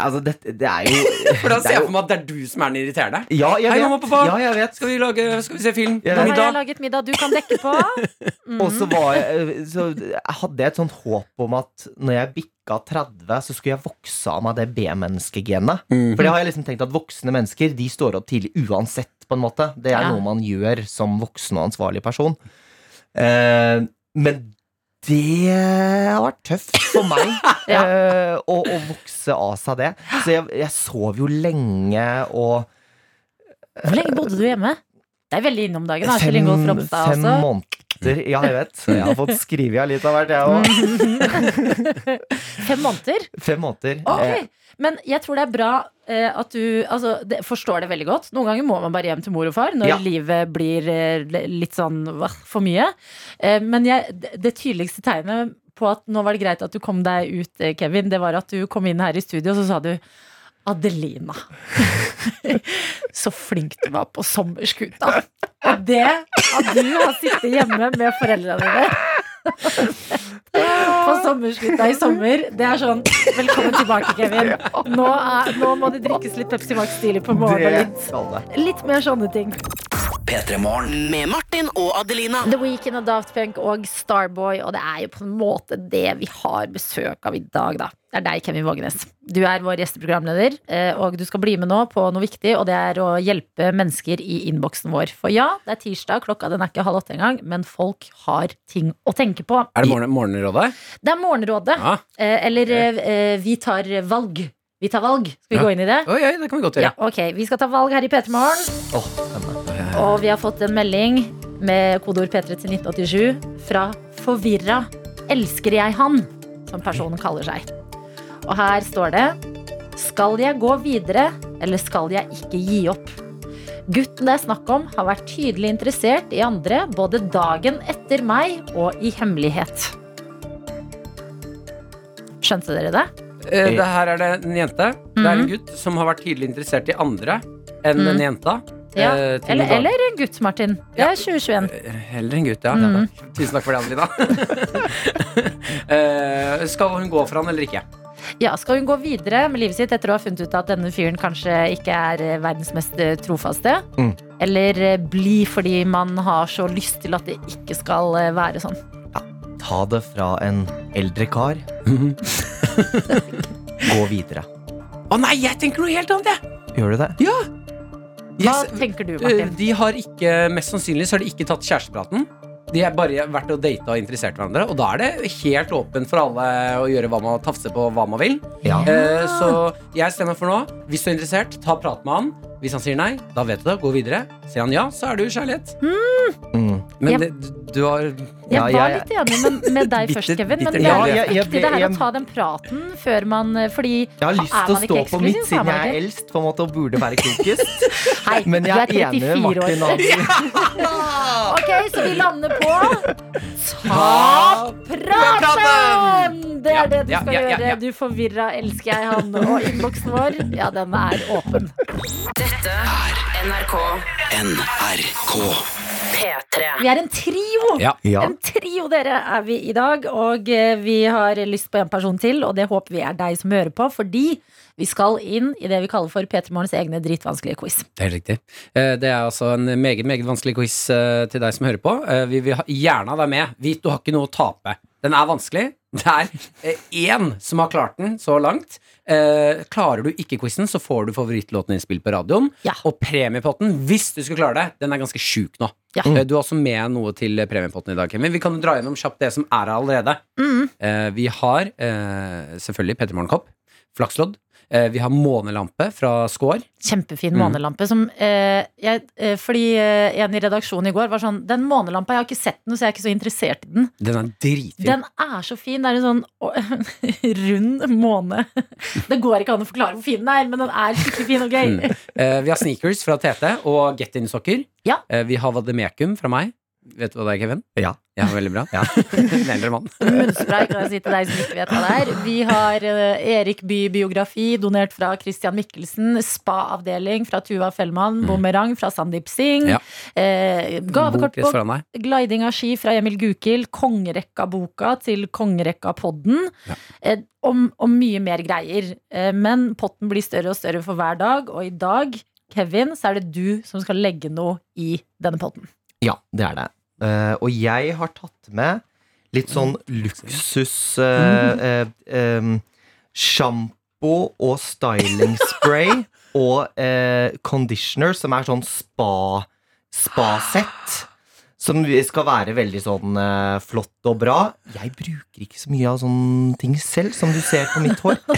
S9: Altså, det, det er jo
S3: For da ser
S9: er
S3: jeg for meg at det er du som er den irriterende.
S9: Ja, jeg
S3: Hei,
S9: vet.
S3: mamma og pappa.
S9: Ja, jeg vet.
S3: Skal vi, lage, skal vi se film?
S9: Jeg
S2: Nå har jeg laget middag du kan dekke på. Mm.
S9: Og så, var jeg, så hadde jeg et sånt håp om at når jeg bikka 30, så skulle jeg vokse av meg det B-menneskegenet.
S3: Mhm.
S9: For det har jeg liksom tenkt at voksne mennesker De står opp tidlig uansett, på en måte. Det er
S2: Ja.
S9: noe man gjør som voksen og ansvarlig person. Eh, men det har vært tøft for meg
S2: Ja.
S9: uh, å, å vokse av seg det. Så jeg, jeg sov jo lenge og
S2: Hvor lenge bodde du hjemme? Det er veldig innom dagen. da, Kjell
S9: fem
S2: også.
S9: måneder. Ja, jeg vet. Jeg har fått skrevet av litt av hvert, jeg òg.
S2: Fem måneder?
S9: Fem måneder.
S2: Ok,
S9: Eh,
S2: Men jeg tror det er bra eh, at du altså, det, forstår det veldig godt. Noen ganger må man bare hjem til mor og far når
S9: Ja.
S2: livet blir eh, litt sånn hva, for mye. Eh, men jeg, det, det tydeligste tegnet på at nå var det greit at du kom deg ut, eh, Kevin, det var at du kom inn her i studio, og så sa du Adelina. så flink du var på sommerskuta. Og det at du har sittet hjemme med foreldrene dine på sommerslutta i sommer. Det er sånn Velkommen tilbake, Kevin. Nå, er, nå må det drikkes litt Pepsi Max stilig på morgenen. Litt, litt mer sånne ting.
S5: P3 Morgen.
S6: Med Martin og Adelina.
S2: The Weekend og Daft Punk og Starboy, og det er jo på en måte det vi har besøk av i dag, da. Det er deg, Kevin Vågenes. Du er vår gjesteprogramleder, eh, og du skal bli med nå på noe viktig, og det er å hjelpe mennesker i innboksen vår. For ja, det er tirsdag, klokka den er ikke halv åtte engang, men folk har ting å tenke på.
S3: Er det morgen, morgenrådet?
S2: Det er Morgenrådet.
S3: Ja.
S2: Eh, eller eh, Vi tar valg. Vi tar valg. Skal vi
S3: Ja.
S2: gå inn i det?
S3: Oi, oi, det kan vi godt
S2: Ja,
S3: gjøre.
S2: Vi skal ta valg her i P3 Morgen.
S9: Oh.
S2: Og vi har fått en melding med kodeord P3 til 1987 fra Forvirra elsker jeg han, som personen kaller seg. Og her står det Skal jeg gå videre, eller skal jeg ikke gi opp? Gutten det er snakk om, har vært tydelig interessert i andre både dagen etter meg og i hemmelighet. Skjønte dere det?
S3: Eh, det her er det en jente. Det er en
S2: Mhm.
S3: gutt som har vært tidlig interessert i andre enn
S2: Mm.
S3: den jenta.
S2: Ja,
S3: Eh, til
S2: Eller,
S3: noen
S2: eller en gutt, Martin. Det
S3: Ja.
S2: er 2021.
S3: Eh, Heller en gutt, ja.
S2: Mm.
S3: Tusen takk for det, Adelina. Eh, skal hun gå for han eller ikke?
S2: Ja, Skal hun gå videre med livet sitt etter å ha funnet ut at denne fyren kanskje ikke er eh, verdens mest eh, trofaste?
S9: Mm.
S2: Eller eh, bli fordi man har så lyst til at det ikke skal eh, være sånn?
S9: Ta det fra en eldre kar. Gå videre.
S3: Å nei, jeg tenker noe helt annet, jeg!
S9: Gjør du det? Ja.
S2: Hva
S3: Yes,
S2: tenker du,
S3: eh,
S2: Martin?
S3: De har ikke, mest sannsynlig så har de ikke tatt kjærestepraten. De har bare vært og data og interessert hverandre. Og da er det helt åpent for alle å gjøre hva man tafse på hva man vil.
S9: Ja.
S3: Eh, så jeg stemmer for nå. Hvis du er interessert, ta prat med han. Hvis han sier nei, da vet du det. Gå videre. Sier han ja, så er du jo kjærlighet.
S9: Mm.
S3: Men
S2: Jeg-
S3: det, du har
S2: Jeg var
S9: jeg-
S2: litt enig med, med deg
S3: Bitter-
S2: først, Kevin. Men
S3: bitter
S2: det er litt
S9: Ja, jeg- jeg-
S2: viktig det her å
S9: jeg-
S2: ta den praten før man Fordi
S9: Jeg har lyst
S2: er
S9: til å stå på mitt siden jeg er eldst på en måte og burde være klokest.
S2: Hei,
S9: Men
S2: du
S9: jeg
S2: er
S9: er enig med
S2: 34
S9: Martin.
S2: år.
S9: At
S2: Ok, så vi lander på Ta praten! Det er det du skal
S3: ja, ja, ja.
S2: gjøre. Du forvirra elsker jeg han. Og innboksen vår, ja, den er åpen.
S6: Dette er NRK
S5: NRK.
S6: P3.
S2: Vi er en trio!
S3: Ja.
S9: Ja.
S2: En trio dere er vi i dag, og eh, vi har lyst på en person til, og det håper vi er deg som hører på, fordi vi skal inn i det vi kaller for P3 Morgens egne dritvanskelige quiz.
S3: Det er helt riktig. Eh, Det er altså en meget meget vanskelig quiz eh, til deg som hører på. Vi vil gjerne ha deg med. Vit du har ikke noe å tape. Den er vanskelig. Det er eh, én som har klart den så langt. Eh, Klarer du ikke quizen, så får du favorittlåten din spilt på radioen.
S2: Ja.
S3: Og premiepotten, hvis du skulle klare det, den er ganske sjuk nå.
S2: Ja.
S3: Mm. Du har også med noe til premiepotten i dag, Kevin. Vi kan jo dra gjennom kjapt det som er her allerede.
S2: Mm.
S3: Eh, Vi har eh, selvfølgelig Petter Morgenkopp, flakslodd. Eh, Vi har månelampe fra Skår.
S2: Kjempefin
S3: Mm.
S2: månelampe. Som, eh, jeg, eh, fordi eh, en i redaksjonen i går var sånn Den månelampa, jeg har ikke sett den, så jeg er ikke så interessert i den.
S3: Den er dritfin.
S2: Den er så fin. Det er en sånn å, rund måne. Det går ikke an å forklare hvor fin den er, men den er skikkelig fin og gøy.
S3: Mm. Eh, vi har sneakers fra Tete og Get In-sokker.
S2: Ja.
S3: Eh, vi har Vademekum fra meg. Vet du hva det er, Kevin?
S9: Ja.
S3: Ja, veldig bra.
S9: Ja.
S3: En eldre mann.
S2: Munnspray kan jeg si til deg som ikke vet hva det er. Vi har eh, Erik Bye-biografi donert fra Christian Mikkelsen. Spa-avdeling fra Tuva Fellmann. Bumerang fra Sandeep Singh.
S3: Mm. Ja.
S2: Eh, gavekort på. Gliding av ski fra Emil Gukild. Kongerekka-boka til Kongerekka-podden.
S3: Ja.
S2: Eh, og, og mye mer greier. Eh, men potten blir større og større for hver dag, og i dag, Kevin, så er det du som skal legge noe i denne potten.
S9: Ja, det er det. Uh, og jeg har tatt med litt sånn luksus uh, Sjampo og styling spray og eh, conditioner, som er sånn spa spa-sett. Som skal være veldig sånn eh, flott og bra. Jeg bruker ikke så mye av sånne ting selv, som du ser på mitt hår.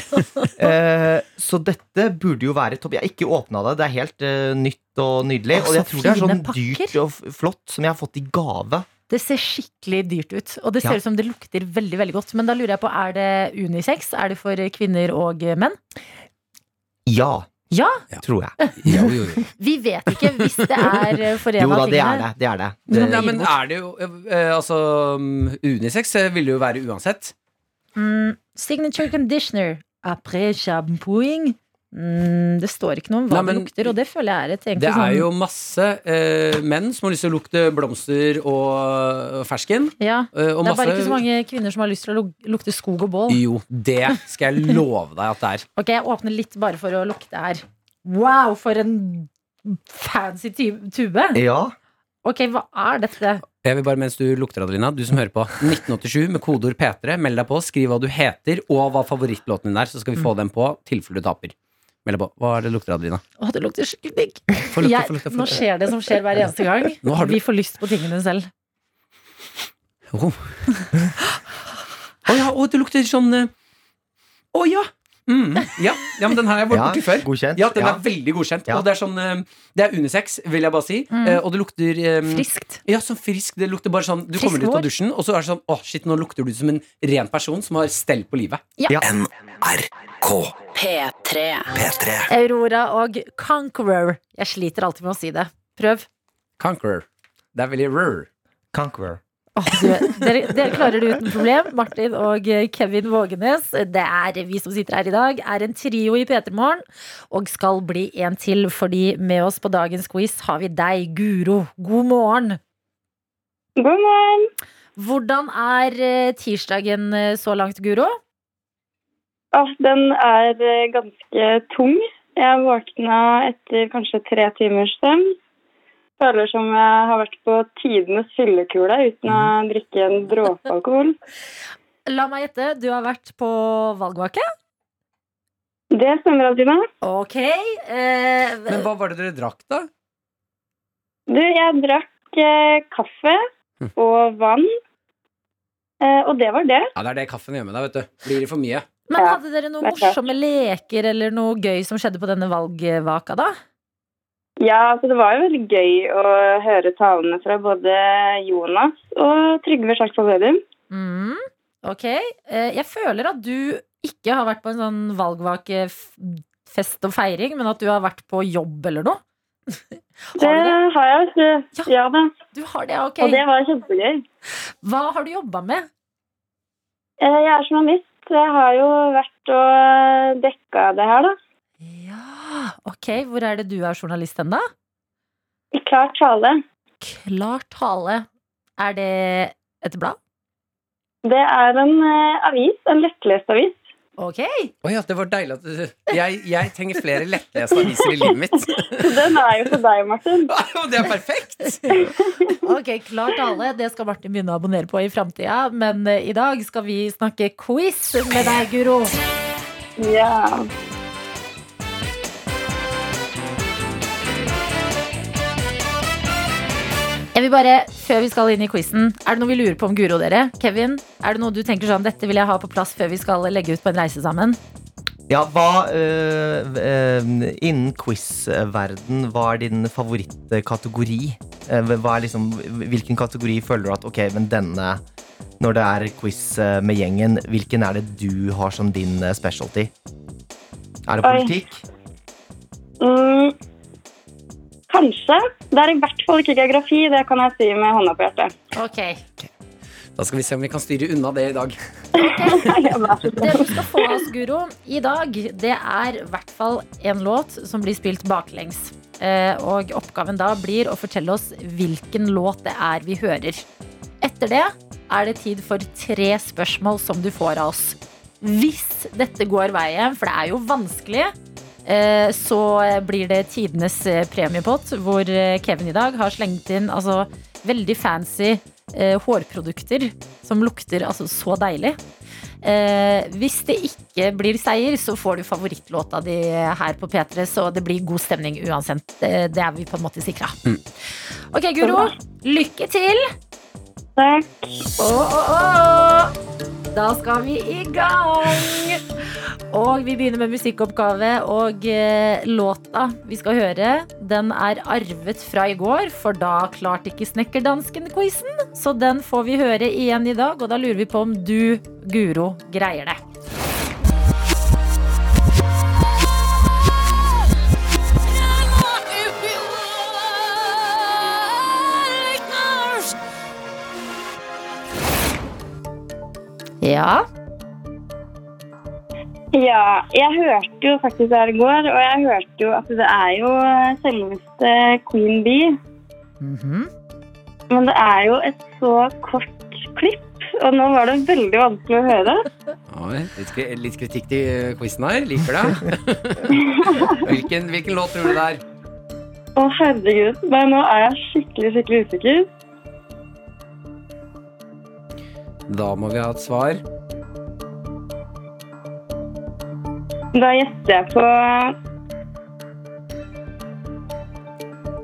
S9: Eh, så dette burde jo være topp. Jeg har ikke åpna det. Det er helt eh, nytt og nydelig.
S2: Å,
S9: og jeg tror det er sånn
S2: pakker.
S9: dyrt og flott som jeg har fått i gave.
S2: Det ser skikkelig dyrt ut, og det ser
S9: Ja.
S2: ut som det lukter veldig veldig godt. Men da lurer jeg på, er det unisex? Er det for kvinner og menn?
S9: Ja,
S2: Ja,
S9: tror jeg.
S3: Jo, jo, jo.
S2: vi vet ikke hvis det er forena for en
S9: Jo da, det er det. det, er det.
S2: det ja,
S3: men er det jo eh, Altså, mm, unisex eh, vil det jo være uansett.
S2: Mm, signature conditioner. Après shampooing. Mm, det står ikke noe om hva
S3: Nei, men-
S2: det lukter, og det føler jeg er et egentlig
S3: Det er
S2: sånn
S3: jo masse eh, menn som har lyst til å lukte blomster og fersken.
S2: ja,
S3: eh, og
S2: Det er bare ikke så mange kvinner som har lyst til å lukte skog og bål.
S3: Jo, det skal jeg love deg at det er.
S2: Ok, jeg åpner litt bare for å lukte her. Wow, for en fancy tube!
S9: Ja.
S2: Ok, hva er dette?
S3: Jeg vil bare, mens du lukter, Adelina, du som hører på 1987 med kodeord P3, meld deg på, skriv hva du heter og hva favorittlåten din er, så skal vi
S2: Mm.
S3: få den på, tilfelle du taper. Meld deg på. Hva er det lukter, Adelina?
S2: Å, det lukter skikkelig digg. Nå skjer det som skjer hver eneste gang.
S3: Du-
S2: Vi får lyst på tingene selv.
S3: Å ja, å, det lukter sånn eh, Å ja! Mm, ja! Ja, men den her har jeg vært
S9: ja.
S3: borti før.
S9: Godkjent.
S3: Ja, den
S9: Ja.
S3: er veldig godkjent.
S9: Ja.
S3: Og det er sånn eh, Det er unisex, vil jeg bare si.
S2: Mm.
S3: Eh, og det lukter um,
S2: Friskt.
S3: Ja, sånn frisk. Det lukter bare sånn Du
S2: Frisk
S3: kommer ut av dusjen, og så er det sånn Å, shit, nå lukter du som en ren person som har stell på livet.
S5: NRK
S6: P3.
S5: P3.
S2: Aurora og Conqueror. Jeg sliter alltid med å si det. Prøv.
S3: Conqueror. Det er veldig rur.
S9: Conqueror.
S2: Åh, dere, dere klarer det uten problem. Martin og eh, Kevin Vågenes. Det er vi som sitter her i dag, er en trio i P3 Morgen. Og skal bli en til, fordi med oss på dagens quiz har vi deg, Guro. God morgen.
S10: God morgen.
S2: Hvordan er eh, tirsdagen eh, så langt, Guro?
S10: Den er ganske tung. Jeg våkna etter kanskje tre timers søvn. Føler som jeg har vært på tidenes fyllekule uten å drikke en dråpe alkohol.
S2: La meg gjette, du har vært på valgvake?
S10: Det stemmer, Adelina.
S2: Ok. Eh,
S3: Men hva var det dere drakk, da?
S10: Du, jeg drakk eh, kaffe
S3: Hm.
S10: og vann. Eh, og det var det.
S3: Ja, Det er det kaffen gjør med deg, vet du. Blir det for mye?
S2: men hadde dere noen morsomme leker eller noe gøy som skjedde på denne valgvaka, da?
S10: Ja, altså det var jo veldig gøy å høre talene fra både Jonas og Trygve Slagsvold Vedum.
S2: Mm, ok. Eh, jeg føler at du ikke har vært på en sånn valgvakefest og feiring, men at du har vært på jobb eller noe.
S10: Det
S2: har det, det?
S10: har jeg. så- Ja da.
S2: Du har det, ok.
S10: Og det var kjempegøy.
S2: Hva har du jobba med?
S10: Eh, Jeg er journalist, jeg har jo vært og dekka det her, da.
S2: Ok. Hvor er det du er journalist hen, da?
S10: I klar tale.
S2: Klar tale. Er det et blad?
S10: Det er en eh, avis, en lettlest avis.
S2: Ok.
S3: Å ja, det var deilig at du Jeg, jeg trenger flere lettleste aviser i livet mitt.
S10: Den er jo for deg, Martin.
S3: Det er perfekt!
S2: Ok, Klar tale. Det skal Martin begynne å abonnere på i framtida. Men eh, i dag skal vi snakke quiz med deg, Guro.
S10: Ja.
S2: Jeg vil bare, Før vi skal inn i quizen, er det noe vi lurer på om Guro, dere? Kevin, er det noe du tenker sånn Dette vil jeg ha på plass før vi skal legge ut på en reise sammen?
S9: Ja, hva øh, øh, Innen quiz-verden, hva er din favorittkategori? Eh, Hva er liksom, hvilken kategori føler du at Ok, men denne Når det er quiz eh, med gjengen, hvilken er det du har som din specialty? Er det
S10: Oi.
S9: politikk?
S10: Mm, kanskje. Det er i hvert fall ikke geografi, det kan jeg si med hånda på hjertet.
S2: Ok,
S3: Da skal vi se om vi kan styre unna det i dag.
S10: Okay.
S2: Det du skal få oss, Guro, i dag, det er i hvert fall en låt som blir spilt baklengs. Eh, Og oppgaven da blir å fortelle oss hvilken låt det er vi hører. Etter det er det tid for tre spørsmål som du får av oss. Hvis dette går veien, for det er jo vanskelig, så blir det tidenes eh, premiepott, hvor eh, Kevin i dag har slengt inn altså, veldig fancy eh, hårprodukter som lukter altså, så deilig. Eh, hvis det ikke blir seier, så får du favorittlåta di her på P3, så det blir god stemning uansett. Det, er vi på en måte sikra. Ok, Guro. Lykke til!
S10: Takk.
S2: Åh, åh, åh. Da skal vi i gang! Og vi begynner med musikkoppgave. Og eh, låta vi skal høre, den er arvet fra i går, for da klarte ikke snekkerdansken-quizen. Så den får vi høre igjen i dag, og da lurer vi på om du, Guro, greier det. Ja.
S10: Ja, jeg hørte jo faktisk det her i går, og jeg hørte jo at det er jo selveste Queen Bee.
S2: Mhm.
S10: Men det er jo et så kort klipp, og nå var det veldig vanskelig å høre.
S3: Oi, litt, litt kritikk til eh, quizen her. Liker det. hvilken, hvilken låt tror du det er?
S10: Å, herregud. Nei, nå er jeg skikkelig, skikkelig usikker.
S3: Da må vi ha et svar.
S10: Da gjetter jeg på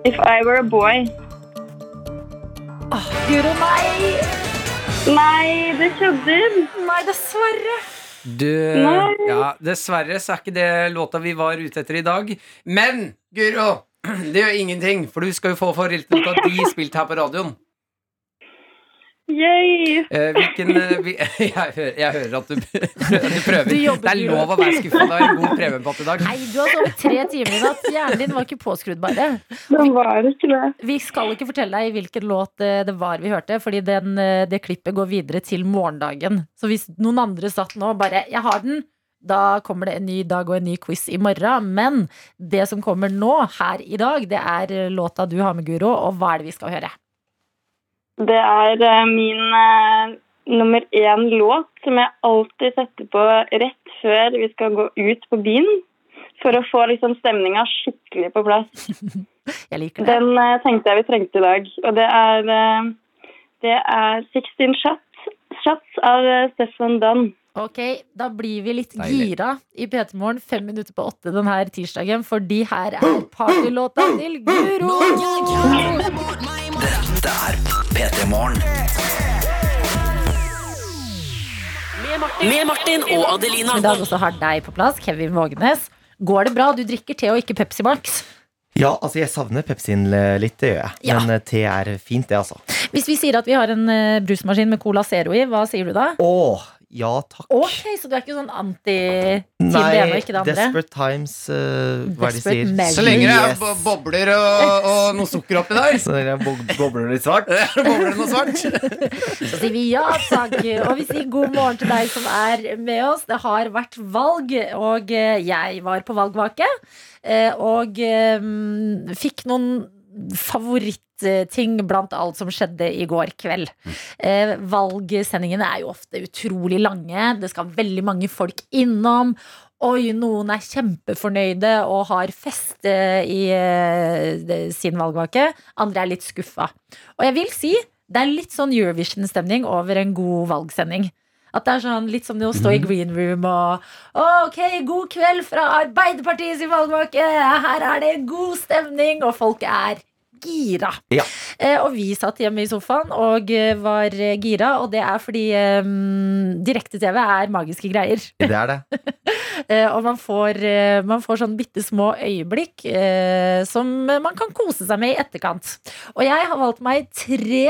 S10: If I Were a Boy.
S2: Guro, nei!
S10: Nei, det kødder!
S2: Nei, dessverre.
S3: Du,
S10: Nei.
S3: ja, dessverre så er ikke det låta vi var ute etter i dag. Men, Guro, det gjør ingenting, for du skal jo få favorittlåta de spilt her på radioen.
S10: Yay!
S3: Eh, hvilken eh, vi, jeg, hører, jeg hører at du, du prøver.
S2: Du jobber,
S3: det er lov å være skuffa. Det er en god premiepott i dag.
S2: Nei, du har sovet tre timer i natt. Hjernen din var ikke påskrudd, bare.
S10: Den var ikke det.
S2: Vi skal ikke fortelle deg hvilken låt eh, det var vi hørte, fordi den, det klippet går videre til morgendagen. Så hvis noen andre satt nå og bare 'jeg har den', da kommer det en ny dag og en ny quiz i morgen. Men det som kommer nå, her i dag, det er låta du har med, Guro. Og hva er det vi skal høre?
S10: Det er eh, min eh, nummer én låt som jeg alltid setter på rett før vi skal gå ut på byen. For å få liksom stemninga skikkelig på plass.
S2: Jeg liker det.
S10: Den eh, tenkte jeg vi trengte i dag. Og det er, det er 16 Shots, shots av Stefan Dunn.
S2: Ok, da blir vi litt
S3: Deilig.
S2: gira i P3 Morgen fem minutter på åtte denne tirsdagen, fordi her er partylåta til Guro!
S5: Dette er P3 Morgen.
S6: Med Martin og Adelina.
S2: I dag også har deg på plass, Kevin Vågenes. Går det bra? Du drikker te og ikke Pepsi Max.
S9: Ja, altså jeg savner Pepsien eh, litt, det gjør jeg. Men ja. te er fint, det, altså.
S2: Hvis vi sier at vi har en eh, brusmaskin med Cola Zero i, hva sier du da?
S9: Åh, ja takk.
S2: Ok, så du er ikke sånn anti til det ene og ikke det andre?
S9: Desperate Times, uh, hva desperate de sier?
S2: measures.
S3: Så lenge det er
S9: Yes.
S3: bo- bobler og, og noe sukker oppi der.
S9: Så det er bo- bobler litt svart.
S3: Bobler noe svart?
S2: Så sier vi ja takk, og vi sier god morgen til deg som er med oss. Det har vært valg, og eh, jeg var på valgvake. eh, Og fikk noen favorittting blant alt som skjedde i går kveld. Eh, Valgsendingene er jo ofte utrolig lange. Det skal veldig mange folk innom. Oi, noen er kjempefornøyde og har fest eh, i eh, sin valgvake. Andre er litt skuffa. Og jeg vil si det er litt sånn Eurovision-stemning over en god valgsending. At det er sånn litt som det å stå i green room og Ok, god kveld fra Arbeiderpartiets valgvake! Her er det god stemning, og folk er gira.
S9: Ja.
S2: Eh, og vi satt hjemme i sofaen og eh, var eh, gira, og det er fordi eh, direkte-TV er magiske greier.
S9: Det er det.
S2: Eh, og man får, eh, man får sånn bitte små øyeblikk som man kan kose seg med i etterkant. Og jeg har valgt meg tre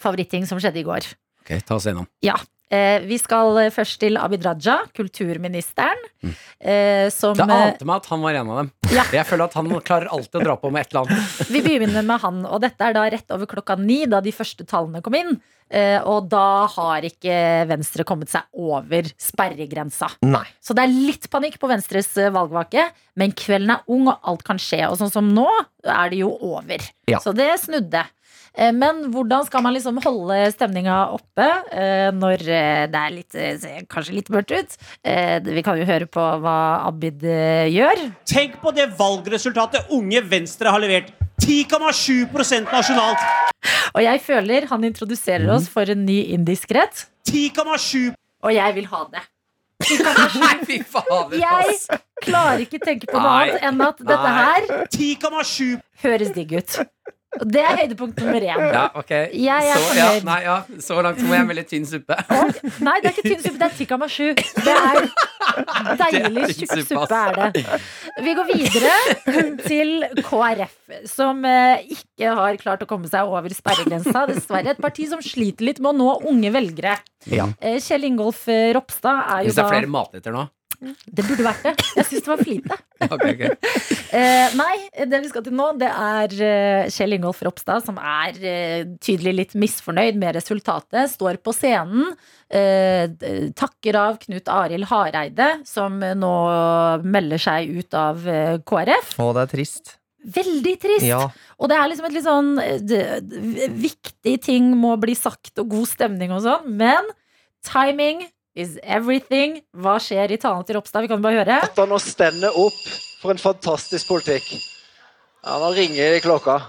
S2: favoritting som skjedde i går.
S3: Ok, ta oss gjennom.
S2: Ja. Eh, vi skal eh, først til Abid Raja, kulturministeren. Eh, som
S3: Det ante meg at han var en av dem.
S2: Ja.
S3: Jeg føler at han klarer alltid å dra på med et eller annet.
S2: Vi begynner med han, og dette er da rett over klokka ni, da de første tallene kom inn. Eh, og da har ikke Venstre kommet seg over sperregrensa.
S9: Nei.
S2: Så det er litt panikk på Venstres valgvake, men kvelden er ung, og alt kan skje. Og sånn som nå, er det jo over.
S9: Ja.
S2: Så det snudde. Eh, Men hvordan skal man liksom holde stemninga oppe eh, når eh, det er litt, kanskje litt mørkt ut? Eh, Vi kan jo høre på hva Abid gjør.
S11: Tenk på det valgresultatet Unge Venstre har levert. 10,7% nasjonalt.
S2: Og jeg føler han introduserer oss for en ny indisk rett,
S11: 10,7
S2: og jeg vil ha det.
S3: Nei, fy fader.
S2: Jeg klarer ikke tenke på noe annet enn at dette her
S11: 10,7
S2: høres digg ut. Og det er høydepunkt nummer én.
S3: Ja, ok.
S2: Jeg er
S3: så, ja, nei, ja, så langt må jeg melde tynn suppe.
S2: Og, nei, det er ikke tynn suppe, det er tikka mashu. Det er deilig
S3: Det er
S2: tjukk
S3: suppe,
S2: suppe, er det. Vi går videre til KrF, som eh, ikke har klart å komme seg over sperregrensa. Dessverre et parti som sliter litt med å nå unge velgere.
S9: Ja.
S2: Eh, Kjell Ingolf eh, Ropstad er jo
S3: Hvis det er
S2: da
S3: flere matretter nå.
S2: Det burde vært det. Jeg syns det var for lite.
S3: Okay, ok.
S2: Eh, nei, det vi skal til nå, det er eh, Kjell Ingolf Ropstad som er eh, tydelig litt misfornøyd med resultatet. Står på scenen, eh, takker av Knut Arild Hareide, som nå melder seg ut av KrF.
S9: Å, det er trist.
S2: Veldig trist!
S9: Ja.
S2: Og det er liksom et litt sånn eh, d- d- Viktig ting må bli sagt, og god stemning og sånn, men timing is everything. Hva skjer i talen til Ropstad? Vi kan bare høre.
S7: At han nå stender opp for en fantastisk politikk. Ja, nå ringer klokka.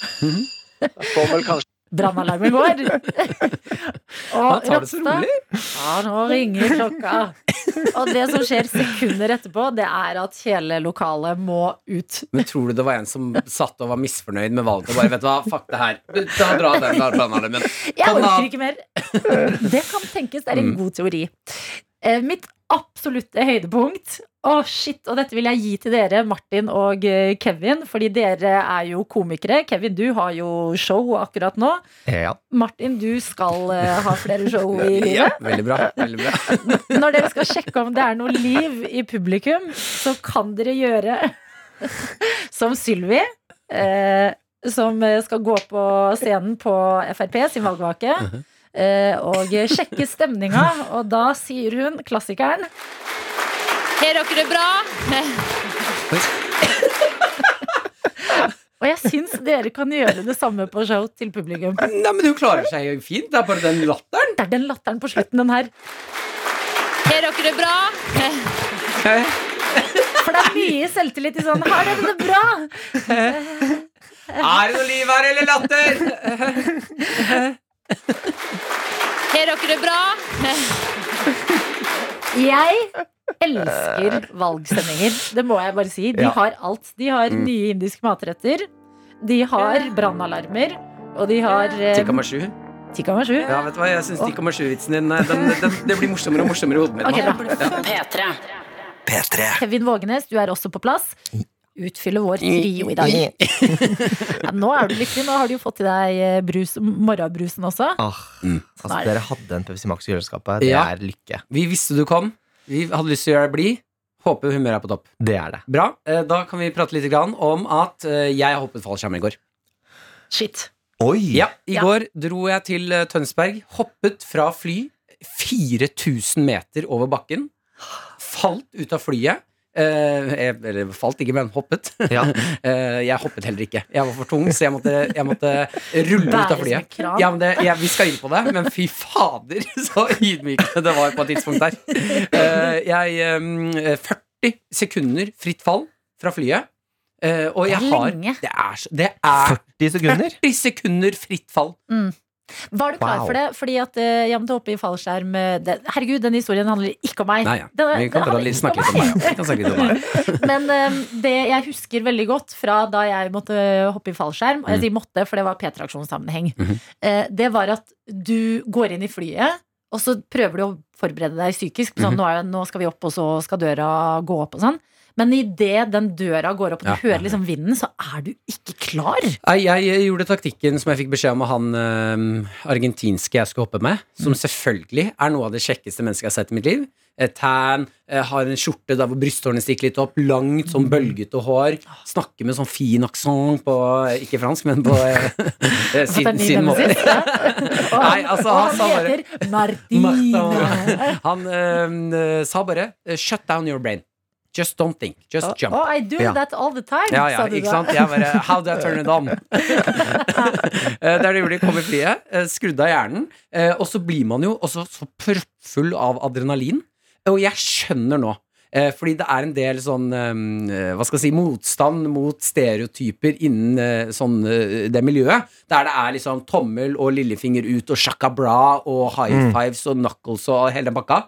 S7: Jeg får vel kanskje
S2: Brannalarmen går. og Ropstad. Ja, nå ringer klokka. Og det som skjer sekunder etterpå, det er at hele lokalet må ut.
S3: Men tror du det var en som satt og var misfornøyd med valget og bare vet du hva, fuck det her. Da dra den brannalarmen.
S2: Jeg orker ikke mer. Det kan tenkes, det er en god teori. Eh, Mitt absolutte høydepunkt Å shit, Og dette vil jeg gi til dere, Martin og eh, Kevin, fordi dere er jo komikere. Kevin, du har jo show akkurat nå.
S9: ja.
S2: Martin, du skal eh, ha flere show i
S3: Ja,
S2: livet.
S3: veldig bra. Veldig bra.
S2: Når dere skal sjekke om det er noe liv i publikum, så kan dere gjøre som Sylvi. Eh, som eh, skal gå på scenen på Frp sin valgvake. Eh, og sjekke stemninga, og da sier hun klassikeren
S1: Har dere det bra?
S2: Og jeg syns dere kan gjøre det samme på show til publikum.
S3: Nei, men hun klarer seg jo fint. Det er bare den latteren.
S2: Det er den latteren på slutten, den her.
S1: Har dere det bra?
S2: For det er mye selvtillit i sånn Har dere det bra?
S3: Er det noe liv her, eller latter?
S1: Har dere det bra?
S2: Jeg elsker valgsendinger. Det må jeg bare si. De
S3: Ja.
S2: har alt. De har
S3: Mm.
S2: nye indiske matretter. De har brannalarmer. Og de har eh,
S3: Tikka Mashu.
S2: Tikka Mashu.
S3: Ja, vet du hva, jeg syns Tikka Mashu-vitsen din eh, den, den, Det blir morsommere og morsommere i hodet mitt.
S2: Ok, bra.
S6: P3.
S5: P3.
S2: Kevin Vågenes, du er også på plass. Utfyller vår trio i dag. Ja, nå er du lykkelig. Nå har du jo fått i deg eh, brus, morgenbrusen også.
S9: Ah,
S3: Mm.
S9: altså, dere hadde en Pepsi Max i kjøleskapet. Det
S3: Ja.
S9: er lykke.
S3: Vi visste du kom. Vi hadde lyst til å gjøre deg blid. Håper humøret er på topp.
S9: Det er det.
S3: Bra. Eh, Da kan vi prate litt om at eh, jeg hoppet fallskjerm i går.
S2: Shit.
S9: Oi!
S3: Ja, I
S2: Ja.
S3: går dro jeg til Tønsberg, hoppet fra fly 4000 meter over bakken. Falt ut av flyet. Eh, jeg, eller falt ikke, men hoppet.
S9: Ja.
S3: Eh, jeg hoppet heller ikke. Jeg var for tung, så jeg måtte, jeg måtte rulle ut av flyet. Ja, men det, jeg, vi skal inn på det, men fy fader, så ydmykende det var på et tidspunkt der. Eh, jeg eh, 40 sekunder fritt fall fra flyet. Eh, og
S2: Det er
S3: jeg har
S2: lenge.
S3: Det er, det er
S9: 40 sekunder?
S3: 40 sekunder fritt fall.
S2: Var du klar
S9: Wow.
S2: for det? Fordi at uh, Jevnt oppe hoppe i fallskjerm eh, det, Herregud, den historien handler ikke om meg.
S3: Nei, ja.
S2: Den-
S3: Vi kan
S2: den om
S3: snakke litt om
S2: meg.
S3: Ja. Snakke litt om meg.
S2: Men eh, det jeg husker veldig godt fra da jeg måtte hoppe i fallskjerm, og jeg sier måtte, for det var P-traksjonssammenheng,
S3: mm
S2: -hmm. uh, det var at du går inn i flyet, og så prøver du å forberede deg psykisk.
S3: Mhm.
S2: Sånn, nå, er, nå skal vi opp, og så skal døra gå opp og sånn. Men idet den døra går opp, og du
S3: Ja.
S2: hører liksom vinden, så er du ikke klar.
S3: Nei, Jeg gjorde taktikken som jeg fikk beskjed om av han øh, argentinske jeg skulle hoppe med, som selvfølgelig er noe av det kjekkeste mennesket jeg har sett i mitt liv. Tan, eh, har en skjorte der hvor brysthårene stikker litt opp, langt, sånn bølgete hår. Snakker med sånn fin aksent på eh, Ikke fransk, men på sin, sin måte.
S2: ja.
S3: Nei,
S2: han,
S3: altså, han
S2: han
S3: sa bare-
S2: heter Martine.
S3: Martha. Han øh, sa bare 'shut down your brain'. Just don't think. Just jump.
S2: Oh, I do
S9: Ja.
S2: that all the time,
S3: Ja, ja,
S2: sa du
S3: ikke
S2: da.
S3: sant? Jeg bare How do I turn it on? Der det er det gjorde de kom i flyet, eh, skrudde av hjernen, eh, og så blir man jo også så proppfull av adrenalin. Og jeg skjønner nå. eh, Fordi det er en del sånn eh, Hva skal jeg si motstand mot stereotyper innen eh, sånn eh, det miljøet. Der det er liksom tommel og lillefinger ut og shaka bra og high fives og knuckles og hele den pakka.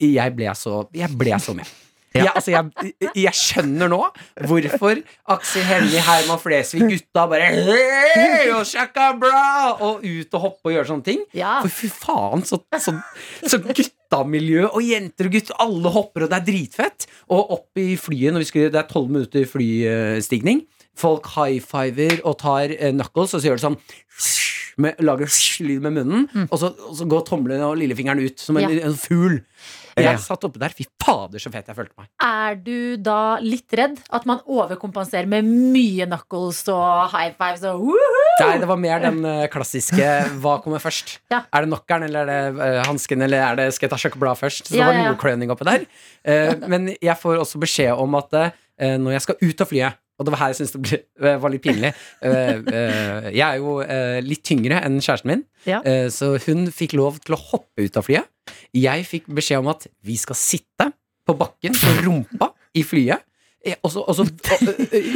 S3: Jeg ble så Jeg ble så med. Jeg, altså jeg, jeg skjønner nå hvorfor Aksel Hennie, Herman Flesvig, gutta bare hey, og shaka bra, og ut og hoppe og gjøre sånne ting.
S2: Ja.
S3: For fy faen, så, så, så guttamiljø og jenter og gutter, alle hopper, og det er dritfett. Og opp i flyet, når vi skulle, det er tolv minutter flystigning. Folk high-fiver og tar eh, knuckles, og så gjør det sånn med, Lager lyd med munnen, og, så, og så går tommelen og lillefingeren ut som en,
S2: Ja.
S3: en fugl.
S9: Ja.
S3: Jeg satt oppe der. Fy fader, så fett jeg følte meg.
S2: Er du da litt redd? At man overkompenserer med mye knuckles og high fives og woohoo?
S3: Nei, det var mer den eh, klassiske Hva kommer først?
S2: Ja.
S3: Er det knockeren, eller er det uh, hansken, eller er det skal jeg ta sjokoblad først? Så
S2: Ja,
S3: det var
S2: ja, ja.
S3: noe kløning oppi der. Eh, men jeg får også beskjed om at når jeg skal ut av flyet og det var her jeg syntes det ble, eh, var litt pinlig. Eh, eh, jeg er jo litt tyngre enn kjæresten min,
S2: Ja.
S3: så hun fikk lov til å hoppe ut av flyet. Jeg fikk beskjed om at vi skal sitte på bakken på rumpa i flyet. Og så, og så,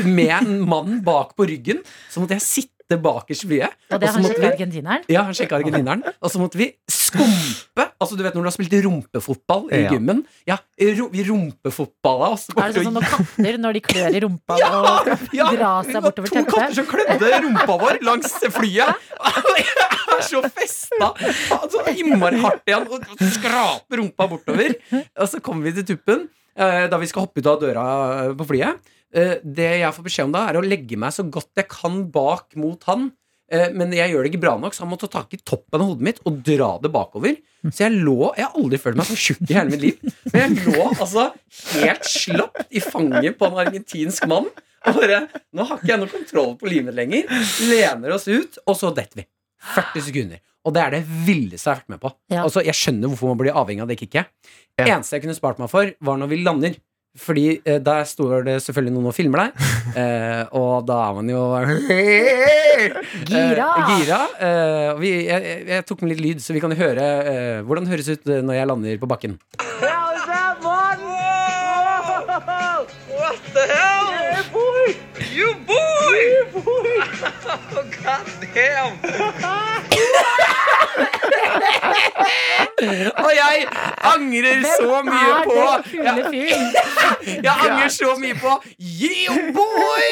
S3: med en mann bak på ryggen, så måtte jeg sitte bakerst i flyet.
S2: Og det har
S3: måtte
S2: ikke argentineren.
S3: ja, han sjekka argentineren. Og så måtte vi skumpe. Altså, du vet når du har spilt rumpefotball i
S9: Ja.
S3: gymmen? Ja, vi rumpefotballa oss.
S2: Er det sånn når katter når de klør i rumpa
S3: Ja,
S2: og
S3: ja,
S2: drar
S3: vi
S2: seg
S3: var
S2: bortover
S3: To katter som klødde rumpa vår langs flyet. Jeg er så festa! Så innmari hardt igjen og skraper rumpa bortover. Og så kommer vi til tuppen eh, da vi skal hoppe ut av døra eh, på flyet. Eh, Det jeg får beskjed om da, er å legge meg så godt jeg kan bak mot han. Eh, Men jeg gjør det ikke bra nok, så han må ta tak i toppen av hodet mitt og dra det bakover. Så jeg lå Jeg har aldri følt meg så tjukk i hele mitt liv. Men jeg lå altså helt slapt i fanget på en argentinsk mann. Og bare Nå har ikke jeg noe kontroll på livet mitt lenger. Lener oss ut, og så detter vi. 40 sekunder. Og det er det villeste jeg har vært med på.
S2: Ja.
S3: Altså, Jeg skjønner hvorfor man blir avhengig av det kicket.
S9: Ja.
S3: Eneste jeg kunne spart meg for, var når vi lander. Fordi eh, der står det selvfølgelig noen og filmer deg, eh, og da er man jo
S2: Gira.
S3: Eh, gira. Eh, og vi, jeg, jeg, jeg tok med litt lyd, så vi kan jo høre eh, hvordan det høres ut eh, når jeg lander på bakken.
S8: What the hell? Yeah, boy! You boy! Yeah, boy! oh, God damn!
S3: Og jeg angrer så mye
S2: er
S3: på
S2: den kule fyren?
S3: Jeg angrer så mye på Yeah, boy!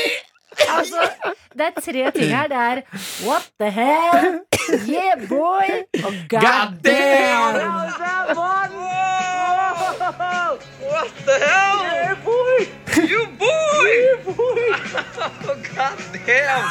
S2: Altså, det er tre ting her. Det er what the hell, yeah boy og god
S3: God
S2: damn.
S5: What the hell? Yeah, boy! You boy! You boy! God damn!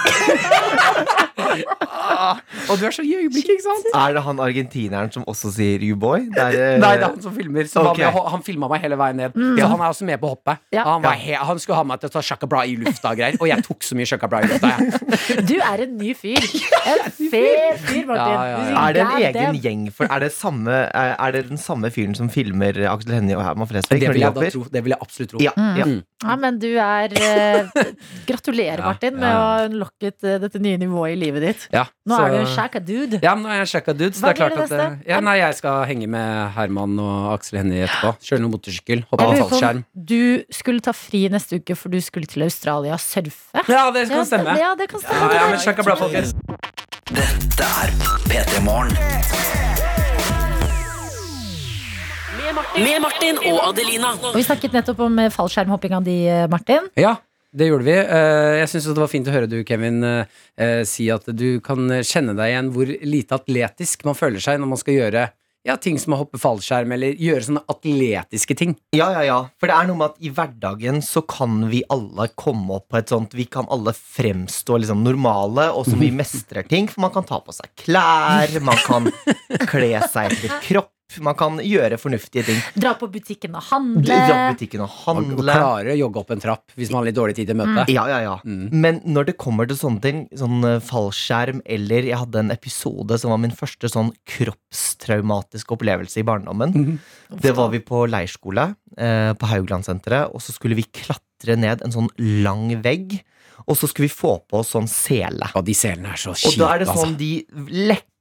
S3: Og du er så gjøyblikk, ikke sant?
S9: Er det han argentineren som også sier you boy? Det er, eh,
S3: Nei, det er han som filmer. Okay.
S9: Ok.
S3: han, han filma meg hele veien ned. Ja, han er også med på hoppet.
S2: Ja.
S3: Han, var he han skulle ha meg til å ta shaka bra i lufta og greier. Og jeg tok så mye shaka bra i lufta. Jeg.
S2: Du er en ny fyr. En fet fyr, Martin.
S3: Ja, ja, ja.
S9: Er det en egen gjeng for Er det, samme, er det den samme fyren som filmer Aksel Hennie og Herman Flesvig?
S3: Det vil jeg tro. Det vil jeg absolutt tro.
S9: Ja, ja.
S2: Ja, men du er eh, Gratulerer,
S3: Ja,
S2: Martin, med å ha unlocket eh, dette nye nivået i livet ditt.
S3: Ja,
S2: Nå
S3: så-
S2: er du en shaka dude.
S3: Ja, nå er jeg sjekka dude, så
S2: Hva
S3: det er klart
S2: det
S3: at
S2: det
S3: eh,
S2: neste?
S3: ja, Nei, jeg skal henge med Herman og Aksel Hennie etterpå. Kjøre noe motorsykkel. Hoppe
S2: Jeg
S3: av
S2: lurer på
S3: fallskjerm.
S2: du skulle ta fri neste uke, for du skulle til Australia og surfe.
S3: Ja, det kan stemme.
S2: Ja, det kan stemme.
S3: ja, men sjekka bladet, folkens.
S5: Dette er P3 Morgen.
S6: Med Martin og Adelina.
S2: Og vi snakket nettopp om eh, fallskjermhoppinga di, eh, Martin.
S3: Ja, det gjorde vi. Eh, Jeg syns det var fint å høre du, Kevin, si at du kan kjenne deg igjen hvor lite atletisk man føler seg når man skal gjøre ja, ting som å hoppe fallskjerm, eller gjøre sånne atletiske ting.
S9: Ja, ja, ja. For det er noe med at i hverdagen så kan vi alle komme opp på et sånt Vi kan alle fremstå liksom normale, og så vi mestrer ting. For man kan ta på seg klær, man kan kle seg etter kropp, man kan gjøre fornuftige ting.
S2: Dra på butikken og handle.
S9: Dra på butikken og handle.
S3: Og klare å jogge opp en trapp hvis man har litt dårlig tid til møte.
S9: Ja, ja, ja.
S3: Mm.
S9: Men når det kommer til sånne ting, sånn eh, fallskjerm eller Jeg hadde en episode som var min første sånn kroppstraumatiske opplevelse i barndommen.
S3: Mm.
S9: Det var vi på leirskole eh, på Hauglandsenteret, og så skulle vi klatre ned en sånn lang vegg. Og så skulle vi få på oss sånn sele.
S3: Og de selene er så
S9: Og da er det sånn
S3: altså.
S9: de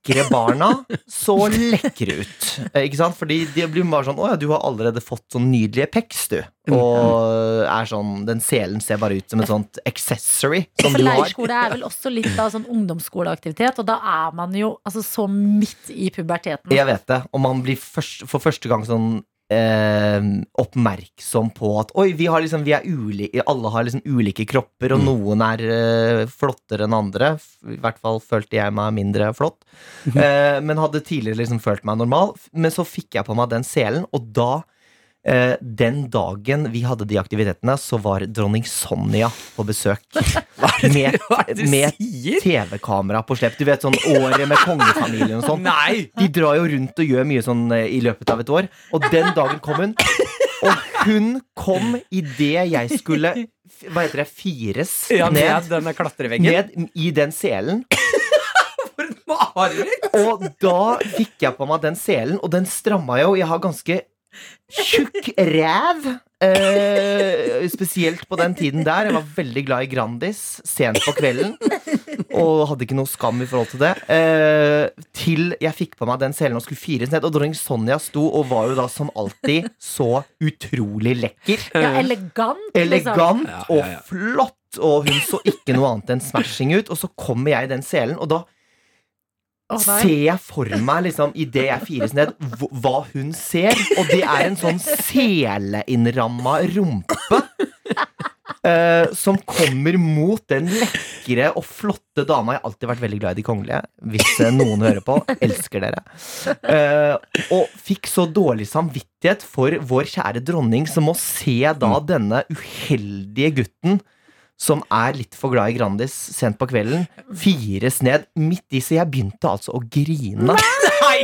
S9: lekre barna så lekre ut. Eh, Ikke sant? Fordi de blir bare sånn Å ja, du har allerede fått sånn nydelige pecs, du.
S3: Mm.
S9: Og er sånn Den selen ser bare ut som et sånt accessory som
S2: For
S9: du har.
S2: leirskole er vel også litt av sånn ungdomsskoleaktivitet, og da er man jo altså, så midt i puberteten.
S9: Jeg vet det. Og man blir først, for første gang sånn eh, oppmerksom på at Oi, vi, har liksom, vi er ulike Alle har liksom ulike kropper, og noen er eh, flottere enn andre. I hvert fall følte jeg meg mindre flott. Eh, men hadde tidligere liksom følt meg normal. Men så fikk jeg på meg den selen, og da eh, den dagen vi hadde de aktivitetene, så var dronning Sonja på besøk. Med,
S3: hva er det du
S9: med
S3: sier?
S9: TV-kamera på slep. Du vet sånn året med kongefamilien og sånn.
S3: Nei!
S9: De drar jo rundt og gjør mye sånn eh, i løpet av et år. Og den dagen kom hun. Og hun kom idet jeg skulle f- Hva heter det? Fires
S3: Ja, ned
S9: ned,
S3: denne klatreveggen.
S9: ned i den selen.
S3: For et mareritt!
S9: Og da fikk jeg på meg den selen, og den stramma jo. Jeg har ganske tjukk ræv. Eh, spesielt på den tiden der. Jeg var veldig glad i Grandis sent på kvelden. Og hadde ikke noe skam i forhold til det. Eh, til jeg fikk på meg den selen og skulle fires ned. Og dronning Sonja sto og var jo da som alltid så utrolig lekker.
S2: Ja, elegant. Liksom.
S9: Elegant og flott, og hun så ikke noe annet enn smashing ut. Og så kommer jeg i den selen, og da
S2: Nei.
S9: ser jeg for meg liksom idet jeg fires ned, hva hun ser. Og det er en sånn seleinnramma rumpe. Uh, som kommer mot den lekre og flotte dama. Jeg har alltid vært veldig glad i de kongelige. Hvis eh, noen hører på. Elsker dere. Uh, og fikk så dårlig samvittighet for vår kjære dronning, som må se da denne uheldige gutten som er litt for glad i Grandis sent på kvelden, fires ned midt i, så jeg begynte altså å grine.
S3: Nei,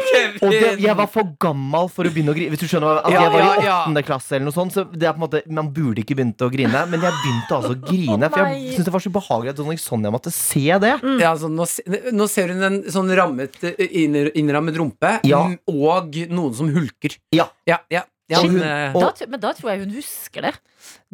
S9: Og det, jeg var for gammel for å begynne å grine. Hvis du skjønner altså,
S3: Ja,
S9: Jeg var i
S3: åttende ja.
S9: klasse, eller noe sånt så det er på en måte, man burde ikke begynt å grine. Men jeg begynte altså å grine, for jeg syntes det var så behagelig at dronning Sonja måtte se det.
S3: Ja, altså, nå, nå ser hun en sånn rammet, innrammet rumpe
S9: Ja.
S3: mm, og noen som hulker.
S9: Ja.
S3: Ja, ja, ja men,
S9: hun-
S3: eh,
S9: og-
S2: Da, men da tror jeg hun husker det.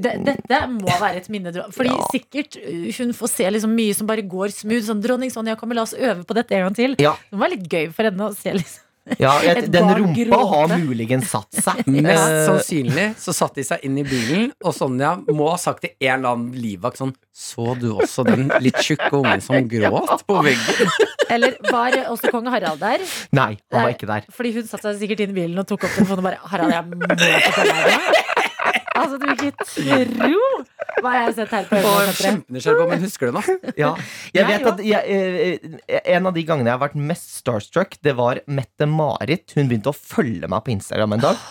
S2: Det dette må være et minne. Fordi
S9: Ja.
S2: sikkert hun får se liksom mye som bare går smooth. Sånn, 'Dronning Sonja, kom, la oss øve på dette en gang til'.
S9: Ja.
S2: Det var litt gøy for henne å se liksom
S9: Ja, jeg,
S2: Et
S9: den rumpa
S2: gråte.
S9: har muligens satt seg.
S3: Mest
S9: Eh,
S3: sannsynlig så satte de seg inn i bilen, og Sonja må ha sagt til en eller annen livvakt sånn Så du også den litt tjukke ungen som gråt på veggen?
S2: Eller var også kong Harald der?
S9: Nei, han var ikke der.
S2: Fordi hun satte seg sikkert inn i bilen og tok opp telefonen og bare Harald, jeg må fortelle deg det. Altså, du vil ikke tro hva jeg har sett her på
S3: Og er kjempenysgjerrig på om hun husker det nå.
S9: Ja. Jeg vet at jeg, eh, En av de gangene jeg har vært mest starstruck, det var Mette-Marit. Hun begynte å følge meg på Instagram en dag.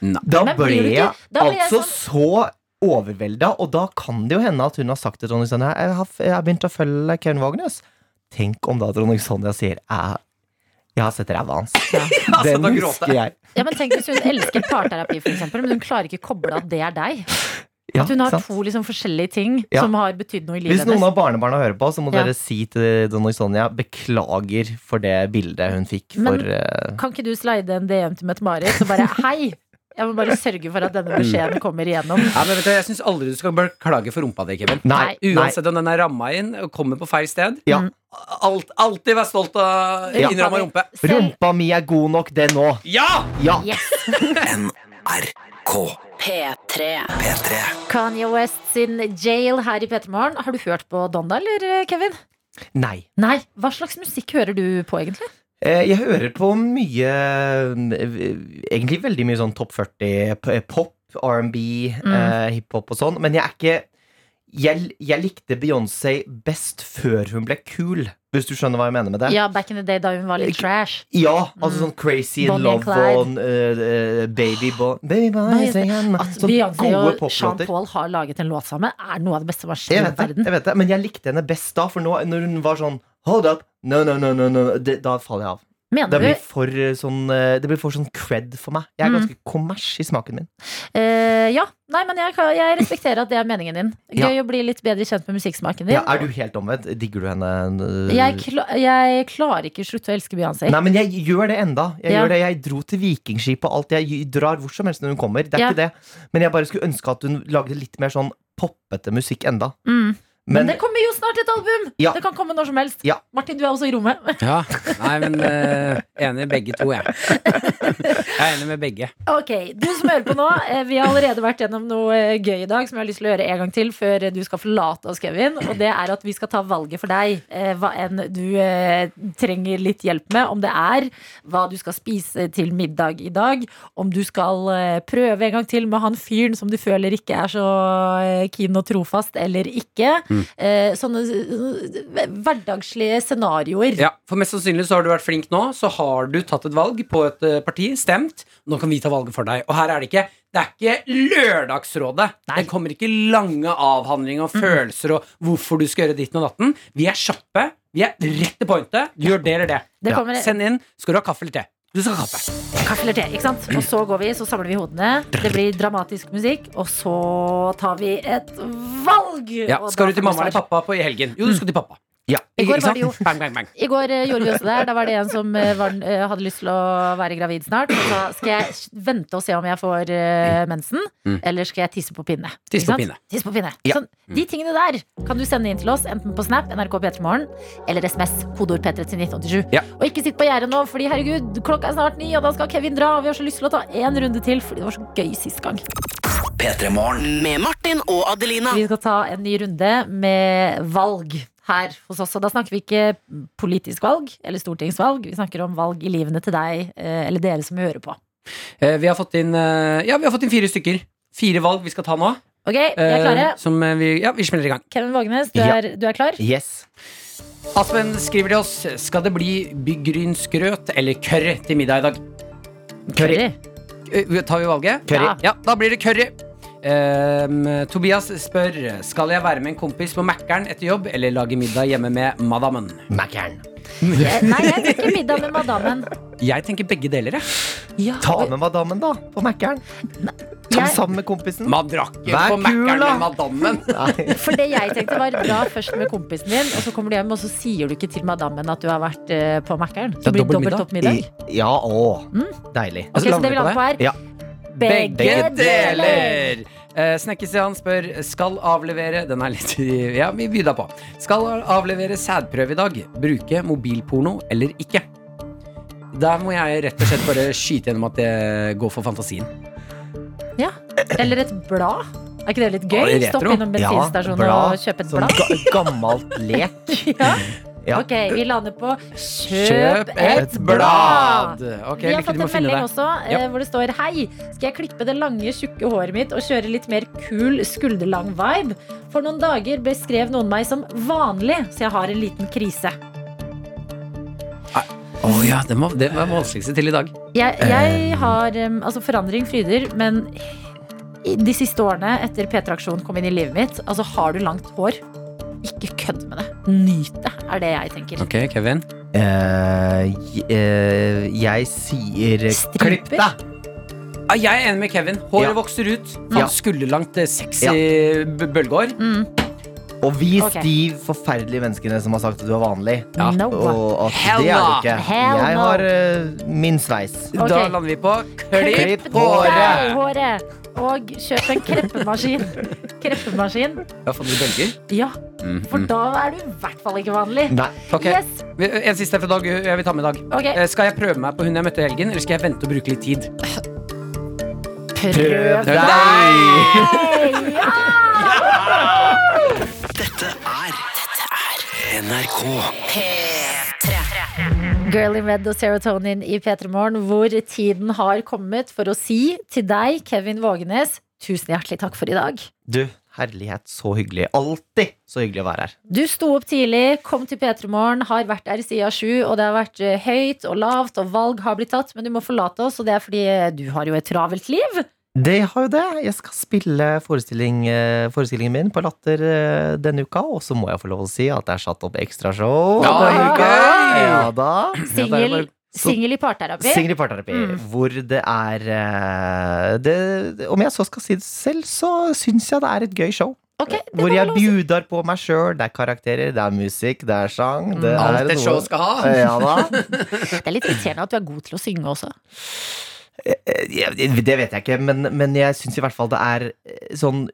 S9: Da ble jeg
S2: da jeg
S9: altså
S2: sånn-
S9: så overvelda, og da kan det jo hende at hun har sagt til Trondheim Sonja Jeg har, jeg har begynt å følge Kevin Vågenes. Tenk om da Trondheim Sonja sier jeg, jeg har sett ræva hans. Den husker jeg.
S2: Ja, men Tenk hvis hun elsker parterapi, for eksempel, men hun klarer ikke å koble at det er deg.
S9: Ja,
S2: At hun har
S9: sant?
S2: to liksom forskjellige ting
S9: Ja.
S2: som har betydd noe i livet hennes.
S9: Hvis noen
S2: hennes.
S9: av barnebarna hører på, så må
S2: Ja.
S9: dere si til dronning Sonja beklager for det bildet hun fikk
S2: Men-
S9: for uh...
S2: Kan ikke du slide en DM til Mette-Marit og bare Hei! Jeg må bare sørge for at denne beskjeden kommer igjennom.
S3: Ja, men vet du, Jeg syns aldri du skal beklage for rumpa di, Kevin.
S9: Nei.
S3: Uansett om den er ramma inn og kommer på feil sted.
S9: Ja.
S3: Alt, alltid vær stolt av
S9: Ja.
S3: innramma rumpe.
S9: Rumpa mi er god nok, det nå.
S3: Ja!
S9: Ja!
S6: NRK P3.
S2: Kanye West sin Jail her i P3 Morgen. Har du hørt på Donda, eller, Kevin?
S9: Nei.
S2: Nei. Hva slags musikk hører du på, egentlig?
S9: Eh, Jeg hører på mye eh, Egentlig veldig mye sånn topp 40 pop, R&B,
S2: Mm.
S9: eh, hiphop og sånn. Men jeg er ikke jeg, jeg likte Beyoncé best før hun ble kul, hvis du skjønner hva jeg mener med det.
S2: Ja, back in the day da hun var litt trash.
S9: Ja, altså sånn Crazy in
S2: and
S9: Love og eh, Baby Boy Baby Boy
S2: At Beyoncé og Sean. Paul har laget en låt sammen, er noe av det beste som har skjedd i verden.
S9: jeg vet det, men jeg likte henne best da, for nå, når hun var sånn Hold up, no, no, no, no, no det, Da faller jeg av.
S2: Mener
S9: Det blir for eh, sånn eh, Det blir for sånn cred for meg. Jeg er
S2: Mm.
S9: ganske kommers i smaken min.
S2: Uh, ja. Nei, men jeg, jeg respekterer at det er meningen din.
S9: Ja.
S2: Gøy å bli litt bedre kjent med musikksmaken din.
S9: Ja, er du helt omvendt? Digger du henne?
S2: jeg, kla jeg klarer ikke å slutte å elske Beyoncé.
S9: Nei, men jeg gjør det enda. Jeg
S2: Ja.
S9: gjør det, jeg dro til Vikingskip og alt. Jeg drar hvor som helst når hun kommer. Det er
S2: Ja.
S9: ikke det. Men jeg bare skulle ønske at hun lagde litt mer sånn poppete musikk enda.
S2: Mm. Men,
S9: Men,
S2: det kommer jo snart et album!
S9: Ja.
S2: Det kan komme når som helst.
S9: Ja.
S2: Martin, du er også i rommet.
S3: Ja. Nei, men uh, enig med begge to, jeg. Jeg er enig med begge.
S2: Ok, Du som hører på nå, eh, vi har allerede vært gjennom noe eh, gøy i dag som jeg har lyst til å gjøre en gang til før du skal forlate oss, Kevin. Og det er at vi skal ta valget for deg, hva enn du trenger litt hjelp med. Om det er hva du skal spise til middag i dag, om du skal prøve en gang til med han fyren som du føler ikke er så keen og trofast, eller ikke. Eh, Sånne eh, hverdagslige scenarioer.
S3: Ja, for Mest sannsynlig så har du vært flink nå. Så har du tatt et valg på et eh, parti, stemt. Nå kan vi ta valget for deg. Og her er det ikke det er ikke Lørdagsrådet. Det kommer ikke lange avhandlinger og følelser og hvorfor du skal gjøre ditten og datten. Vi er kjappe. Vi er rett til pointet. Gjør det eller det.
S2: Det kommer-
S3: Send inn. Skal du ha kaffe eller te? Du skal kaffe.
S2: Kaffe te, ikke sant? Og så går vi, så samler vi hodene. Det blir dramatisk musikk, og så tar vi et valg!
S3: Ja, skal du til mamma eller pappa på i helgen? Jo, du skal til pappa.
S9: Ja.
S2: I går det
S3: sant? Bang, bang, bang.
S2: I går eh, gjorde vi også det her. Da var det en som eh, var, eh, hadde lyst til å være gravid snart. Og sa skal jeg vente og se om jeg får mensen,
S3: Mm.
S2: eller skal jeg tisse på pinne?
S3: Tisse på pinne.
S2: Tisse på pinne.
S3: Ja.
S2: Sånn, de tingene der kan du sende inn til oss, enten på Snap, NRK P3morgen, eller SMS, kodeord P3 til 1987.
S3: Ja.
S2: Og ikke sitt på gjerdet nå, fordi herregud, klokka er snart ni, og da skal Kevin dra, og vi har så lyst til å ta en runde til, fordi det var så gøy sist gang.
S6: P3 Morgen med Martin og Adelina.
S2: Vi skal ta en ny runde med valg her hos oss. Og da snakker vi ikke politisk valg eller stortingsvalg. Vi snakker om valg i livene til deg eh, eller dere som hører på.
S3: Eh, Vi har fått inn eh, Ja, vi har fått inn fire stykker. Fire valg vi skal ta nå.
S2: Ok, vi er klare.
S3: Som vi, ja, vi smeller i gang.
S2: Kevin Vågenes, du
S9: Ja.
S2: er, du er klar?
S9: Yes.
S3: Aspen skriver til oss Skal det bli byggrynsgrøt eller curry til middag i dag.
S2: Curry.
S3: curry. Tar vi valget?
S2: Curry.
S3: Ja, da blir det curry. Ehm, Tobias spør Skal jeg være med en kompis på Mækkern etter jobb eller lage middag hjemme med madammen.
S9: Mækkern.
S2: Nei, jeg tenker middag med madammen.
S3: Jeg tenker begge deler. jeg.
S2: Ja,
S9: Ta med madammen, da, på Mækkern. Ta
S2: jeg-
S9: sammen med kompisen.
S3: Man drakk jo på Mækkern med madammen.
S2: For det jeg tenkte var bra først med kompisen din, og så kommer du hjem, og så sier du ikke til madammen at du har vært eh, på Mækkern. Så blir det
S3: dobbelt
S2: dobbelt opp middag.
S9: I, ja, å. Deilig.
S2: Ok, så det vi lander på her
S9: Ja.
S2: Begge
S3: Begge
S2: deler.
S3: Uh, Snekkestian spør Skal avlevere Den er litt Ja, vi byr på. Skal avlevere sædprøve i dag. Bruke mobilporno eller ikke? Der må jeg rett og slett bare skyte gjennom at det går for fantasien.
S2: Ja. Eller et blad. Er ikke det litt gøy?
S3: Ja.
S2: Stoppe innom bensinstasjonen og kjøpe et
S9: Sånn
S2: blad?
S9: ga gammelt lek.
S2: Ja.
S9: Ja.
S2: Ok, vi lander på kjøp,
S3: Kjøp
S2: et blad.
S3: Okay,
S2: vi har fått en melding
S3: det.
S2: også eh,
S3: Ja.
S2: hvor det står Hei, skal jeg klippe det lange, tjukke håret mitt og kjøre litt mer kul skulderlang vibe? For noen dager beskrev noen meg som vanlig, så jeg har en liten krise.
S3: Å ja, det, må, det var det vanskeligste til i dag.
S2: Jeg, jeg har um, Altså, forandring fryder, men de siste årene etter P3-aksjonen kom inn i livet mitt, altså har du langt hår, ikke kødd med det. Nyt det, er det jeg tenker.
S3: Ok, Kevin.
S9: Uh, eh, jeg sier klipp deg!
S3: Ah, jeg er enig med Kevin. Håret
S9: Ja.
S3: vokser ut.
S9: Ja.
S3: Han skulderlangt, eh, sexy ja. bølgehår.
S2: Mm.
S9: Og vis
S2: okay.
S9: de forferdelige menneskene som har sagt at du er vanlig.
S3: Ja.
S2: No.
S9: Og at
S3: Hell
S9: det er du ikke.
S2: Hell
S9: Jeg
S2: no.
S9: har uh, min sveis.
S2: Okay.
S3: Da lander vi på klipp
S9: Klipp
S3: håret.
S2: Håret. Og kjøp en kreppemaskin. Kreppemaskin.
S3: Ja, for du bølger?
S2: Ja,
S3: Mhm.
S2: for da er du i hvert fall ikke vanlig.
S9: Nei.
S3: Ok,
S2: Yes.
S3: En siste for dag jeg vil ta med i dag.
S2: Ok.
S3: Eh, Skal jeg prøve meg på hun jeg møtte i helgen, eller skal jeg vente og bruke litt tid?
S2: Prøv
S3: deg!
S2: Ja!
S6: Dette er Dette er NRK.
S2: Girl in Red og Serotonin i P3 Morgen, hvor tiden har kommet for å si til deg, Kevin Vågenes, tusen hjertelig takk for i dag.
S9: Du, herlighet, så hyggelig. Alltid så hyggelig å være her.
S2: Du sto opp tidlig, kom til P3 Morgen, har vært der siden sju, og det har vært eh, høyt og lavt, og valg har blitt tatt, men du må forlate oss, og det er fordi eh, du har jo et travelt liv.
S9: Det har jo det. Jeg skal spille forestilling, eh, forestillingen min på Latter eh, denne uka, og så må jeg få lov å si at det er satt opp ekstrashow.
S3: Ja,
S9: denne uka.
S3: gøy!
S9: Ja da.
S2: Singel, i parterapi.
S9: Singel i parterapi,
S2: Mm.
S9: hvor det er eh, det, Om jeg så skal si det selv, så syns jeg det er et gøy show.
S2: Okay,
S9: Hvor jeg bjudar på meg sjøl. Det er karakterer, det er musikk, det er sang. Det
S3: Mm. Alt
S9: er
S3: et show skal ha.
S9: Ja da.
S2: Det er litt irriterende at du er god til å synge også.
S9: Eh, jeg- Det vet jeg ikke, men, men jeg syns i hvert fall det er eh, sånn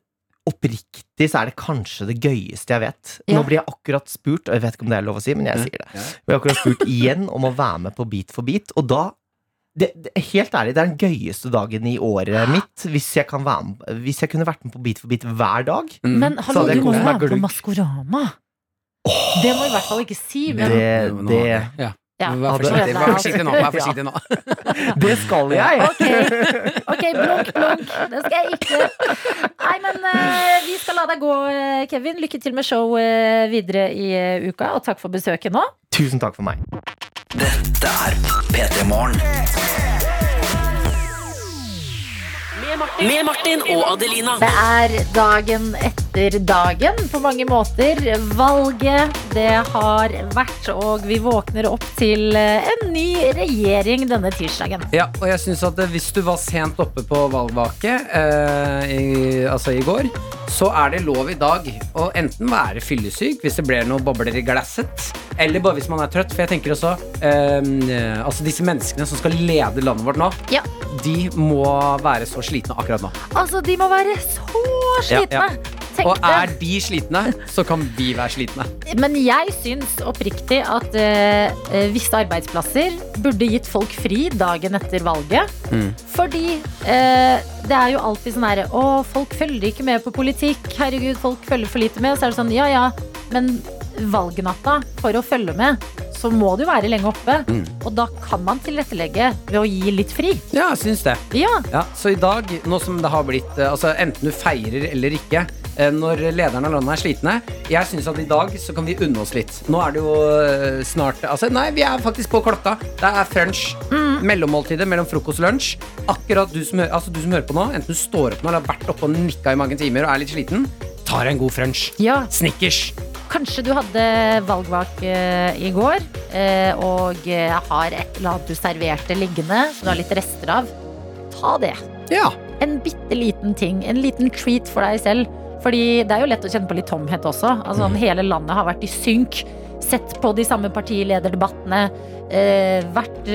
S9: Oppriktig så er det kanskje det gøyeste jeg vet.
S2: Ja.
S9: Nå blir jeg akkurat spurt, og jeg vet ikke om det er lov å si, men jeg sier det.
S3: Ja.
S9: Jeg blir akkurat spurt igjen om å være med på Beat for beat, og da det, det, Helt ærlig, det er den gøyeste dagen i året mitt hvis jeg, kan være med, hvis jeg kunne vært med på Beat for beat hver dag.
S3: Mm.
S2: Men hallo,
S9: hadde jeg
S2: du må jo være med på
S9: Maskorama!
S2: Maskorama. Det må jeg i hvert fall ikke si. Men
S9: Det, det,
S3: ja.
S2: Ja,
S3: Vær forsiktig, vær forsiktig nå. Vær forsiktig nå.
S9: det skal jeg!
S2: Ok, okay blunk, blunk. Det skal jeg ikke. Nei, men uh, vi skal la deg gå, eh, Kevin. Lykke til med show uh, videre i uh, uka, og takk for besøket nå.
S9: Tusen takk for meg.
S6: Dette er P3 Morgen. Med Martin og Adelina.
S2: Det er dagen etter dagen på mange måter. Valget, det har vært, og vi våkner opp til eh, en ny regjering denne tirsdagen.
S3: Ja, og jeg synes at hvis du var sent oppe på valgvaket eh, i, altså i går, så er det lov i dag å enten være fyllesyk hvis det blir noen bobler i glasset, eller bare hvis man er trøtt. For jeg tenker også eh, Altså disse menneskene som skal lede landet vårt nå,
S2: Ja.
S3: de må være så slitne akkurat nå.
S2: Altså, de må være så slitne. Tenk
S3: Og er de slitne, så kan vi være slitne.
S2: Men jeg syns oppriktig at eh, eh, visse arbeidsplasser burde gitt folk fri dagen etter valget.
S3: Mm.
S2: Fordi eh, det er jo alltid sånn herre Å, folk følger ikke med på politikk. Herregud, folk følger for lite med. Så er det sånn, ja ja, men valgnatta, for å følge med, så må du være lenge oppe.
S3: Mm.
S2: Og da kan man tilrettelegge ved å gi litt fri.
S3: Ja, jeg syns det.
S2: Ja,
S3: Ja, så i dag, nå som det har blitt eh, Altså enten du feirer eller ikke eh, Når lederne av landet er slitne Jeg synes at i dag så kan vi unne oss litt Nå er det jo eh, snart Altså nei, vi er faktisk på klokka Det er frunch Mellommåltidet mellom frokost og lunsj Akkurat du som, altså, du som hører på nå Enten du står opp nå eller har vært oppe og nikka i mange timer Og er litt sliten Tar en god frunch
S2: ja.
S3: Snickers
S2: Kanskje du hadde valgvak eh, i går eh, og eh, har et eller annet du serverte liggende som du har litt rester av. Ta det.
S3: Ja
S2: En bitte liten ting. En liten treat for deg selv. Fordi det er jo lett å kjenne på litt tomhet også. Altså, mm. hele landet har vært i synk. Sett på de samme partilederdebattene. Vært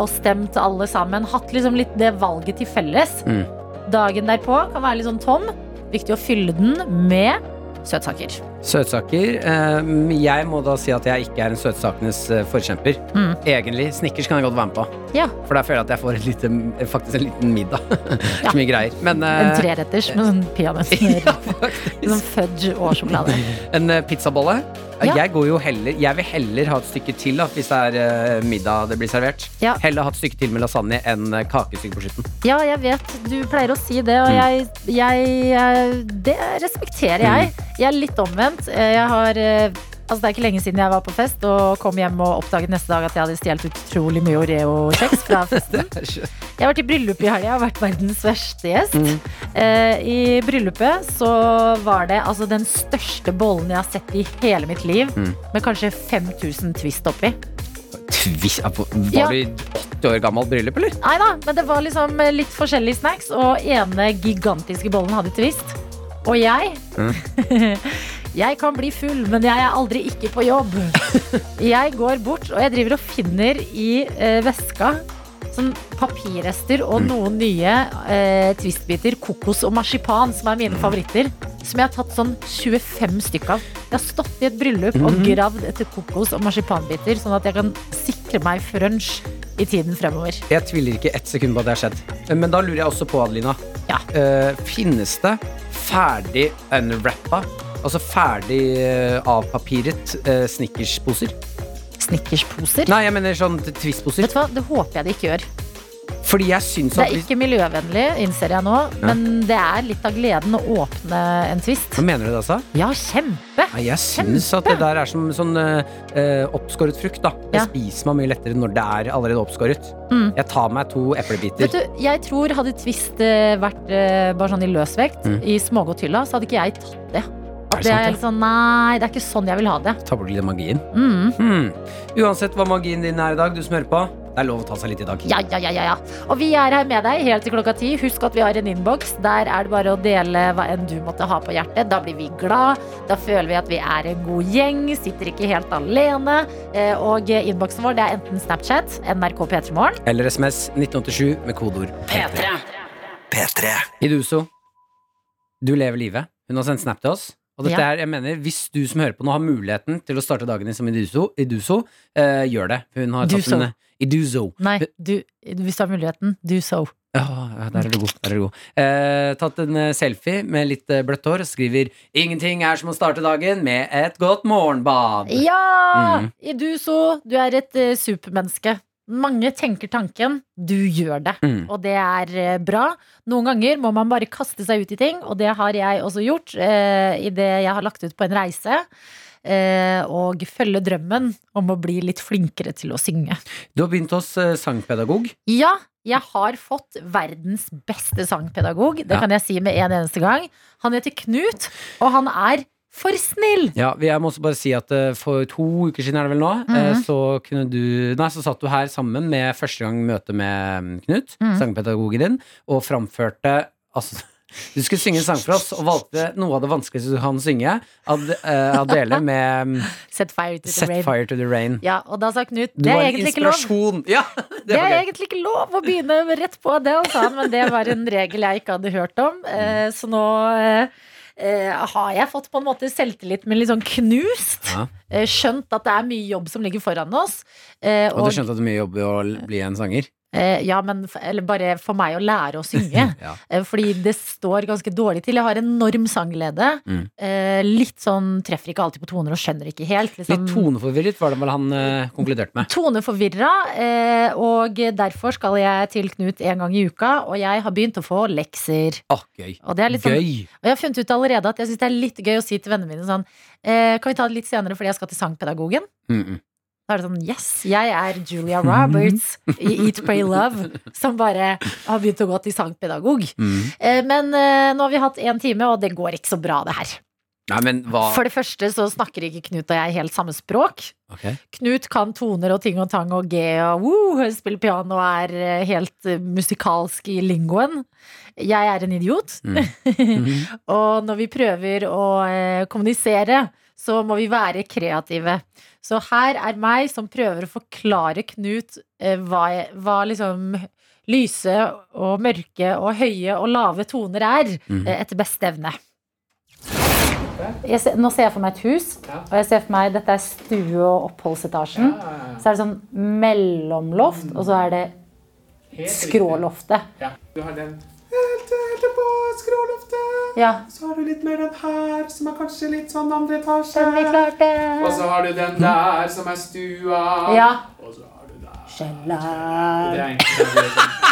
S2: og stemt alle sammen. Hatt liksom litt det valget til felles.
S3: Mm.
S2: Dagen derpå kan være litt sånn tom. Viktig å fylle den med søtsaker.
S3: Søtsaker. eh, jeg må da si at jeg ikke er en søtsakenes eh, forkjemper.
S2: Mm.
S3: Egentlig. Snickers kan jeg godt være med på.
S2: Ja.
S3: For da føler jeg at jeg får en lite, faktisk en liten middag. Så mye greier. Men eh,
S2: En treretters med sånn peanøttsmør. sånn fudge og sjokolade.
S3: en pizzabolle.
S2: Ja.
S3: Jeg, går jo heller, jeg vil heller ha et stykke til da, hvis det er middag det blir servert.
S2: Ja.
S3: Heller ha et stykke til med lasagne enn kakestykke på slutten.
S2: Ja, jeg vet. Du pleier å si det, og
S3: Mm.
S2: jeg, jeg Det respekterer jeg. Jeg er litt omvendt. Eh, Jeg har eh, Altså, det er ikke lenge siden jeg var på fest og kom hjem og oppdaget neste dag at jeg hadde stjålet utrolig mye Oreo-kjeks fra festen. Jeg har vært i bryllup i helga. Jeg har vært verdens verste gjest. Eh, I bryllupet så var det altså den største bollen jeg har sett i hele mitt liv,
S3: Mm.
S2: med kanskje 5000 twist oppi.
S3: Twist, var
S2: Ja.
S3: du i 80 år gammelt bryllup, eller?
S2: Nei da, men det var liksom eh, litt forskjellige snacks, og ene gigantiske bollen hadde twist. Og jeg Jeg kan bli full, men jeg er aldri ikke på jobb. Jeg går bort, og jeg driver og finner i eh, veska sånn papirrester og noen nye eh, twistbiter, kokos og marsipan, som er mine favoritter. Som jeg har tatt sånn 25 stykk av. Jeg har stått i et bryllup og gravd etter kokos og marsipanbiter, sånn at jeg kan sikre meg frunch i tiden fremover.
S3: Jeg tviler ikke ett sekund på at det har skjedd. Men da lurer jeg også på, Adelina. Eh, finnes det ferdig unwrappa, altså ferdig eh, avpapiret uh, Snickers-poser?
S2: Snickers-poser?
S3: Nei, jeg mener sånn Twist-poser.
S2: Vet du hva, det håper jeg de ikke gjør.
S3: Fordi jeg syns
S2: Det er ikke miljøvennlig, innser jeg nå, men det er litt av gleden å åpne en twist.
S3: Hva mener du det, altså?
S2: Ja, kjempe!
S3: Ja, jeg syns at det der er som sånn uh, oppskåret frukt. da Det
S2: Ja.
S3: spiser man mye lettere når det er allerede oppskåret.
S2: Mm.
S3: Jeg tar meg to eplebiter.
S2: Vet du, jeg tror hadde Twist eh, vært uh, bare sånn i løsvekt,
S3: Mm.
S2: i smågodthylla, så hadde ikke jeg tatt det.
S3: Er det
S2: det er sånn, nei, det er ikke sånn jeg vil ha det.
S3: Ta bort litt av magien.
S2: Mm.
S3: Hmm. Uansett hva magien din er i dag, du som hører på, det er lov å ta seg litt i dag.
S2: Ja, ja, ja, ja, ja. Og vi er her med deg helt til klokka ti. Husk at vi har en innboks. Der er det bare å dele hva enn du måtte ha på hjertet. Da blir vi glad. Da føler vi at vi er en god gjeng. Sitter ikke helt alene. Eh, Og innboksen vår det er enten Snapchat, NRK P3morgen.
S3: Eller SMS 1987 med kodeord P3.
S6: P3.
S3: Iduso, du lever livet. Hun har sendt snap til oss. Og dette
S2: Ja.
S3: er, jeg mener, Hvis du som hører på nå har muligheten til å starte dagen din som Iduso, Iduso eh, gjør det. Hun har tatt
S2: Duso.
S3: do so.
S2: Nei, du, hvis du har muligheten, do so.
S3: Ja, der er du god. Er du god. Eh, tatt en eh, selfie med litt eh, bløtt hår skriver 'Ingenting er som å starte dagen med et godt morgenbad'.
S2: Ja!
S3: Mm.
S2: Iduso, du er et uh, supermenneske. Mange tenker tanken, du gjør det.
S3: Mm.
S2: Og det er bra. Noen ganger må man bare kaste seg ut i ting, og det har jeg også gjort uh, det jeg har lagt ut på en reise. Eh, og følge drømmen om å bli litt flinkere til å synge.
S3: Du har begynt hos eh, sangpedagog.
S2: Ja, jeg har fått verdens beste sangpedagog. Det
S3: Ja.
S2: kan jeg si med en eneste gang. Han heter Knut, og han er for snill!
S3: Ja, Jeg må også bare si at eh, For to uker siden er det vel nå mm
S2: -hmm.
S3: Så kunne du Nei, så satt du her sammen med første gang møte med mm, Knut,
S2: Mhm.
S3: sangpedagogen din, og framførte Altså du skulle synge en sang for oss og valgte noe av det vanskeligste du kan synge. Ad, uh, Adele med mm,
S2: Set fire to the
S3: Set
S2: rain.
S3: Fire to the Rain.
S2: Ja, og da sa Knut det er egentlig ikke lov.
S3: Ja, det
S2: Det er egentlig ikke lov å begynne rett på det, sa han, men det var en regel jeg ikke hadde hørt om. Uh, Så nå uh, Uh, har jeg fått på en måte selvtillit, men litt sånn knust.
S3: Ja.
S2: Uh, Skjønt at det er mye jobb som ligger foran oss. Uh,
S3: Og du skjønte at det er mye jobb i å bli en sanger?
S2: Eh, ja, men eller bare for meg å lære å synge.
S3: Ja.
S2: Eh, Fordi det står ganske dårlig til. Jeg har enorm sanglede.
S3: Mm.
S2: Eh, litt sånn treffer ikke alltid på toner og skjønner ikke helt. Liksom.
S3: Litt toneforvirret var det vel han eh, konkluderte med.
S2: Toneforvirra, eh, og derfor skal jeg til Knut en gang i uka. Og jeg har begynt å få lekser.
S3: Ah, gøy.
S2: Og, det er litt sånn,
S3: Gøy.
S2: og jeg har funnet ut allerede at jeg syns det er litt gøy å si til vennene mine sånn eh, Kan vi ta det litt senere fordi jeg skal til sangpedagogen?
S3: Mm -mm.
S2: Da er det sånn Yes, jeg er Julia Roberts i Eat, Pray, Love, som bare har begynt å gå til sangpedagog.
S3: Mm.
S2: Men eh, nå har vi hatt én time, og det går ikke så bra, det her.
S3: Nei,
S2: For det første så snakker ikke Knut og jeg helt samme språk.
S3: Okay.
S2: Knut kan toner og ting og tang og G og woo, spiller piano og er eh, helt musikalsk i lingoen. Jeg er en idiot.
S3: Mm. Mhm.
S2: og når vi prøver å kommunisere, så må vi være kreative. Så her er meg som prøver å forklare Knut eh, hva, hva liksom lyse og mørke og høye og lave toner er, mm. etter beste evne. ser, Nå ser jeg for meg et hus,
S3: Ja.
S2: og jeg ser for meg dette er stue- og oppholdsetasjen. Så er det sånn mellomloft, og så er det skråloftet.
S3: Ja. Du har den helt, helt på skråloftet.
S2: Ja.
S3: Så har du litt mer den her, som er kanskje litt sånn andre etasje.
S2: Den vi klarte.
S3: Og så har du den der, som er stua.
S2: Ja.
S3: Og så har du der.
S2: Kjelleren.
S3: Er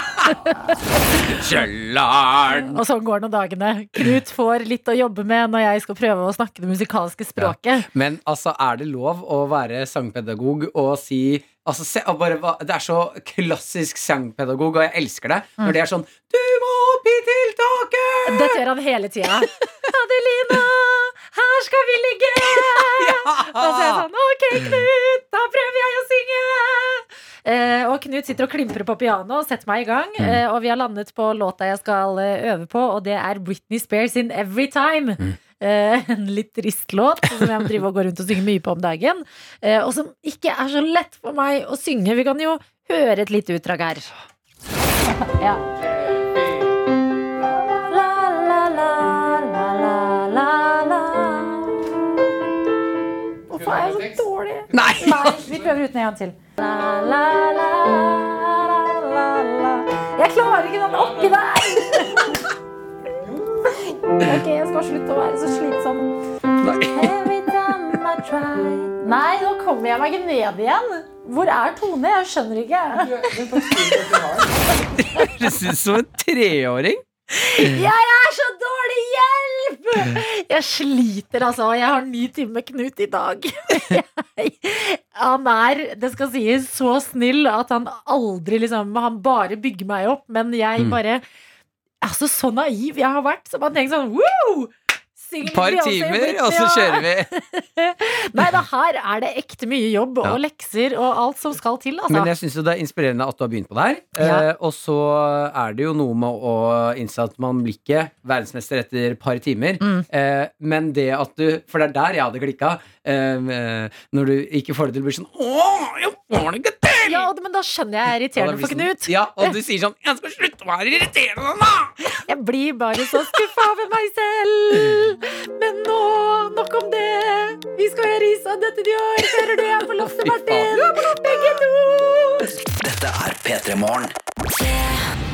S3: Kjelleren.
S2: Og sånn går nå dagene. Knut får litt å jobbe med når jeg skal prøve å snakke det musikalske språket.
S3: Men altså, er det lov å være sangpedagog og si altså, se, bare, Det er så klassisk sangpedagog, og jeg elsker det. Når det er sånn Du må opp i tiltaket!
S2: Dette gjør han hele tida. Adelina, her skal vi ligge! Og så er jeg sånn Ok, Knut, da prøver jeg å synge! Eh, og Knut sitter og klimprer på piano og setter meg i gang. Eh, og vi har landet på låta jeg skal eh, øve på, og det er Britney Spears in Every Time. Eh, en litt trist låt som jeg må drive og gå rundt og synge mye på om dagen. Eh, og som ikke er så lett for meg å synge. Vi kan jo høre et lite utdrag her. ja. Hvorfor er jeg så dårlig?
S3: Nei!
S2: vi prøver uten en gang til. La, la, la, la, la, la. Jeg klarer ikke den oppi der! Ok, jeg skal slutte å være så slitsom. Every time I try. Nei, nå kommer jeg meg ikke ned igjen. Hvor er Tone? Jeg skjønner ikke.
S3: Høres ut som en treåring.
S2: Jeg er så dårlig! Hjelp! Jeg sliter, altså. Jeg har ni timer med Knut i dag. Jeg, han er, det skal sies, så snill at han aldri liksom Han bare bygger meg opp, men jeg
S3: Mm.
S2: Altså, så naiv jeg har vært. Så man tenker sånn wow!
S3: Et par timer, og så kjører vi.
S2: Nei da, her er det ekte mye jobb og
S3: Ja.
S2: lekser og alt som skal til, altså.
S3: Men jeg syns det er inspirerende at du har begynt på det her.
S2: Ja.
S3: Eh, og så er det jo noe med å innse at man blir ikke verdensmester etter et par timer.
S2: Mm.
S3: Eh, men det at du For det er der jeg hadde klikka. Eh, eh, når du ikke får det til blir sånn Åh, jeg får det ikke til!
S2: Ja, men da skjønner jeg jeg er irriterende for
S3: sånn-
S2: Knut.
S3: Ja, og du sier sånn Jeg skal slutte å være irriterende, nå!
S2: Jeg blir bare så skuffa over meg selv. Men nå, nok om det. Vi skal høre Isa dette de år. Hører du jeg er på loftet, Martin? Begge to.
S6: Dette er P3 Morgen.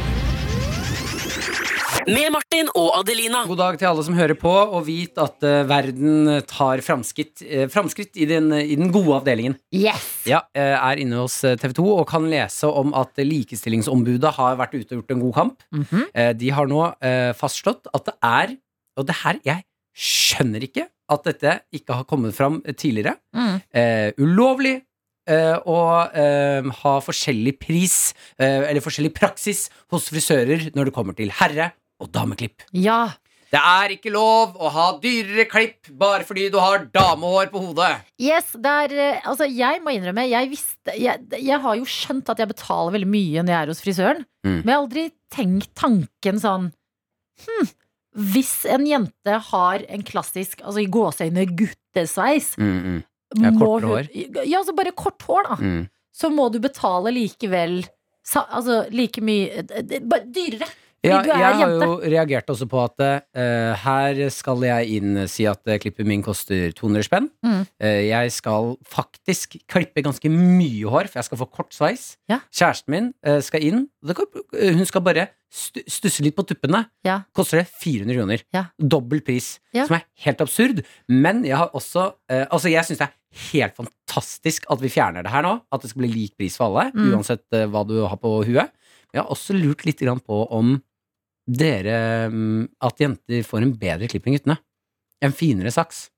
S6: Med Martin og Adelina.
S3: God dag til alle som hører på, og vit at eh, verden tar framskritt, uh, framskritt i, den, i den gode avdelingen.
S2: Yes.
S3: Ja, eh, er inne hos TV 2 og kan lese om at Likestillingsombudet har vært ute og gjort en god kamp.
S2: Mhm.
S3: Eh, De har nå eh, fastslått at det er Og det her, jeg skjønner ikke at dette ikke har kommet fram tidligere.
S2: Mm.
S3: Eh, ulovlig eh, å eh, ha forskjellig pris, eh, eller forskjellig praksis, hos frisører når det kommer til herre- og dameklipp.
S2: Ja.
S3: Det er ikke lov å ha dyrere klipp bare fordi du har damehår på hodet.
S2: Yes, det er, eh, altså jeg må innrømme Jeg visste jeg, jeg har jo skjønt at jeg betaler veldig mye når jeg er hos frisøren.
S3: Mm.
S2: Men jeg har aldri tenkt tanken sånn Hm, hvis en jente har en klassisk, altså i gåseøyne, guttesveis
S3: Mm, Ja,
S2: må
S3: kortere hår.
S2: Ja, altså bare kort hår, da.
S3: Mm.
S2: Så må du betale likevel Altså like mye dyrere.
S3: Ja, jeg har jo reagert også på at uh, her skal jeg inn si at eh, klippet min koster 200 spenn.
S2: Mm.
S3: Uh, jeg skal faktisk klippe ganske mye hår, for jeg skal få kort sveis.
S2: Ja.
S3: Kjæresten min uh, skal inn. Hun skal bare stu, stusse litt på tuppene.
S2: Ja.
S3: Koster det 400 kroner.
S2: Ja.
S3: Dobbel pris. Som er helt absurd. Men jeg har også Altså, jeg syns det er helt fantastisk at vi fjerner det her nå. At det skal bli lik pris for alle,
S2: Mm.
S3: uansett hva du har på huet. Jeg har også lurt litt på om dere mm, At jenter får en bedre klipp enn guttene. En finere saks.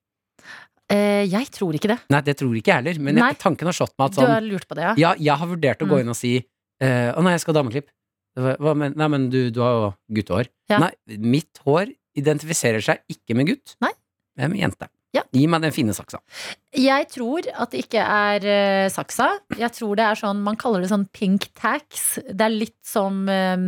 S2: Eh, jeg tror ikke det.
S3: Nei, det tror ikke jeg heller, men jeg, tanken har slått meg at
S2: Du har
S3: sånn
S2: lurt på det, ja?
S3: Ja, jeg har vurdert å gå
S2: Mm.
S3: inn og si eh, Å nei, jeg skal ha dameklipp. Hva, men, nei, men du, du har jo guttehår.
S2: Ja.
S3: Nei, mitt hår identifiserer seg ikke med gutt,
S2: Nei.
S3: men med jente.
S2: Ja.
S3: Gi meg den fine saksa.
S2: Jeg tror at det ikke er uh, saksa. Jeg tror det er sånn, Man kaller det sånn pink tax. Det er litt som um,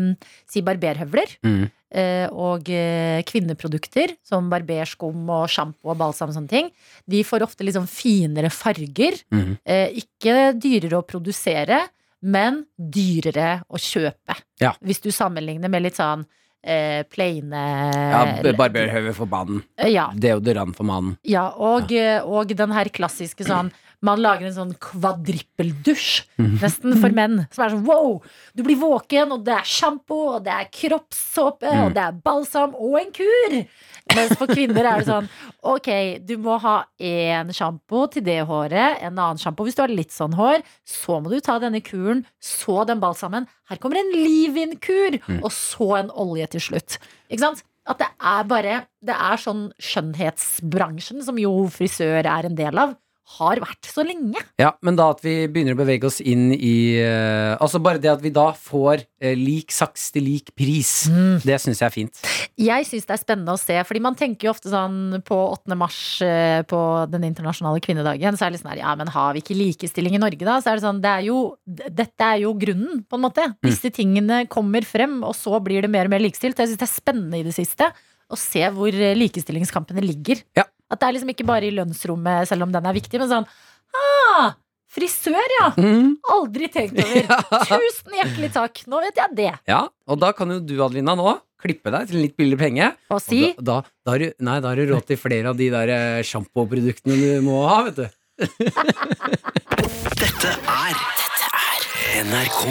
S2: si barberhøvler.
S3: Mm.
S2: Uh, og uh, kvinneprodukter som barberskum og sjampo og balsam og sånne ting. De får ofte liksom finere farger. Mm. Ikke dyrere å produsere, men dyrere å kjøpe.
S3: Ja.
S2: Hvis du sammenligner med litt sånn eh, plaine
S3: Ja, barberhøve for mannen.
S2: Ja.
S3: Deodorant for mannen.
S2: Ja, og, eh, og den her klassiske sånn Man lager en sånn kvadrippeldusj, nesten for menn. Som er sånn wow! Du blir våken, og det er sjampo, og det er kroppssåpe, og det er balsam og en kur! Mens for kvinner er det sånn ok, du må ha én sjampo til det håret, en annen sjampo hvis du har litt sånn hår. Så må du ta denne kuren, så den balsamen. Her kommer en leave-in-kur, og så en olje til slutt. Ikke sant? At det er bare Det er sånn skjønnhetsbransjen, som jo frisør er en del av, har vært så lenge.
S3: Ja, men da at vi begynner å bevege oss inn i eh, Altså bare det at vi da får eh, lik saks til lik pris, det syns jeg er fint.
S2: Jeg syns det er spennende å se, fordi man tenker jo ofte sånn på 8. mars eh, på den internasjonale kvinnedagen, så er det litt sånn her, ja, men har vi ikke likestilling i Norge da? Så er det sånn, det er jo, d- dette er jo grunnen, på en måte. Disse tingene kommer frem, og så blir det mer og mer likestilt. Jeg syns det er spennende i det siste å se hvor eh, likestillingskampene ligger.
S3: Ja.
S2: At det er liksom ikke bare i lønnsrommet, selv om den er viktig, men sånn ah, Frisør, ja!
S3: Mm.
S2: Aldri tenkt over. Tusen hjertelig takk. Nå vet jeg det.
S3: Ja, og da kan jo du, Adelina, nå klippe deg til en litt billigere penge.
S2: Og si
S3: Og da, da, da, har du, nei, da har du råd til flere av de der eh, sjampoproduktene du må ha, vet du.
S6: Dette er Dette er NRK.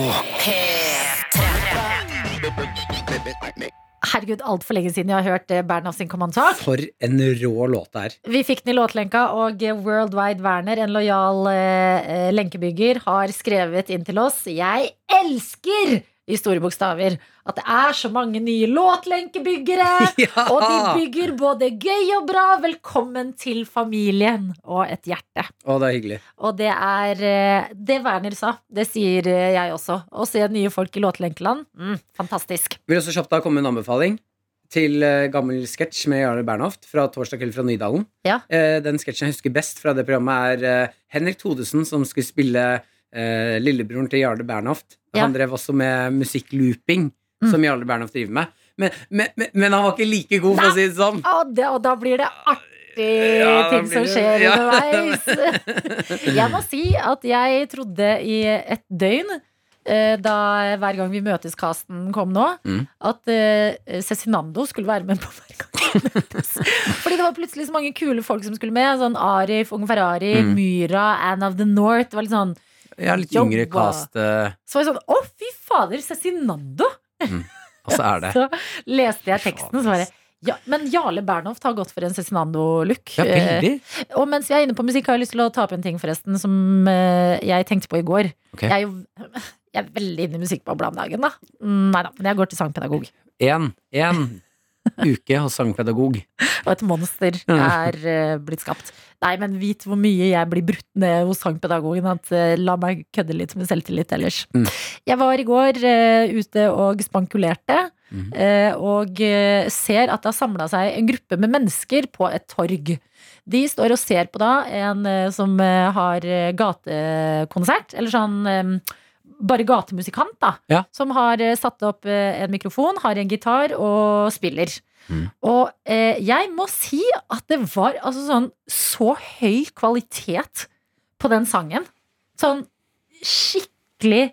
S2: Herregud, altfor lenge siden jeg har hørt eh, Bernhoft sin kommentar.
S3: For en rå låt det er.
S2: Vi fikk den i låtlenka, og Worldwide Werner, en lojal eh, eh, lenkebygger, har skrevet inn til oss Jeg elsker! I store bokstaver. At det er så mange nye låtlenkebyggere!
S3: Ja!
S2: Og de bygger både gøy og bra. Velkommen til familien! Og et hjerte.
S3: Å, det er hyggelig.
S2: Og det er eh, det Werner sa. Det sier eh, jeg også. Å se nye folk i låtlenkeland. Mm, fantastisk.
S3: Vil også kjapt da komme med en anbefaling til eh, gammel sketsj med Jarle Bernhoft fra Torsdag kveld fra Nydalen.
S2: Ja.
S3: Den sketsjen jeg husker best fra det programmet, er Henrik Thodesen som skulle spille eh, lillebroren til Jarle Bernhoft.
S2: Ja.
S3: Han drev også med musikklooping,
S2: Mm.
S3: som Jarle Bernhoft driver med. Men, men, men, han var ikke like god, for å si det sånn.
S2: Og, det, og da blir det artig
S3: Ja,
S2: ting som skjer
S3: ja.
S2: underveis. jeg må si at jeg trodde i et døgn eh, da hver gang vi møtes-casten kom nå,
S3: Mm.
S2: at uh, Cezinando skulle være med på hver gang vi møtes. Fordi det var plutselig så mange kule folk som skulle med. Sånn Arif, Ung Ferrari,
S3: Mm.
S2: Myra, Anne of the North. Det var litt sånn
S3: Ja, litt
S2: Jobba.
S3: yngre cast. eh,
S2: Så var jeg sånn Å, fy fader, Cezinando!
S3: og så er det
S2: Så leste jeg teksten, så var det ja, men Jarle Bernhoft har gått for en Cezinando-look.
S3: Ja.
S2: Eh, Og mens vi er inne på musikk, har jeg lyst til å ta opp en ting, forresten, som eh, jeg tenkte på i går.
S3: Okay.
S2: Jeg er jo jeg er veldig inne i musikkbobla om dagen, da. Mm, Nei da, men jeg går til sangpedagog.
S3: En, en uke hos sangpedagog.
S2: Og et monster er eh, blitt skapt. Nei, men vit hvor mye jeg blir brutt ned hos sangpedagogen. At eh, la meg kødde litt med selvtillit ellers.
S3: Mm.
S2: Jeg var i går uh, ute og spankulerte.
S3: Mm.
S2: Uh, og ser at det har samla seg en gruppe med mennesker på et torg. De står og ser på da en uh, som har gatekonsert, eller sånn bare gatemusikant, da.
S3: Ja.
S2: Som har eh, satt opp eh, en mikrofon, har en gitar og spiller. Og eh, jeg må si at det var altså sånn så høy kvalitet på den sangen. Sånn skikkelig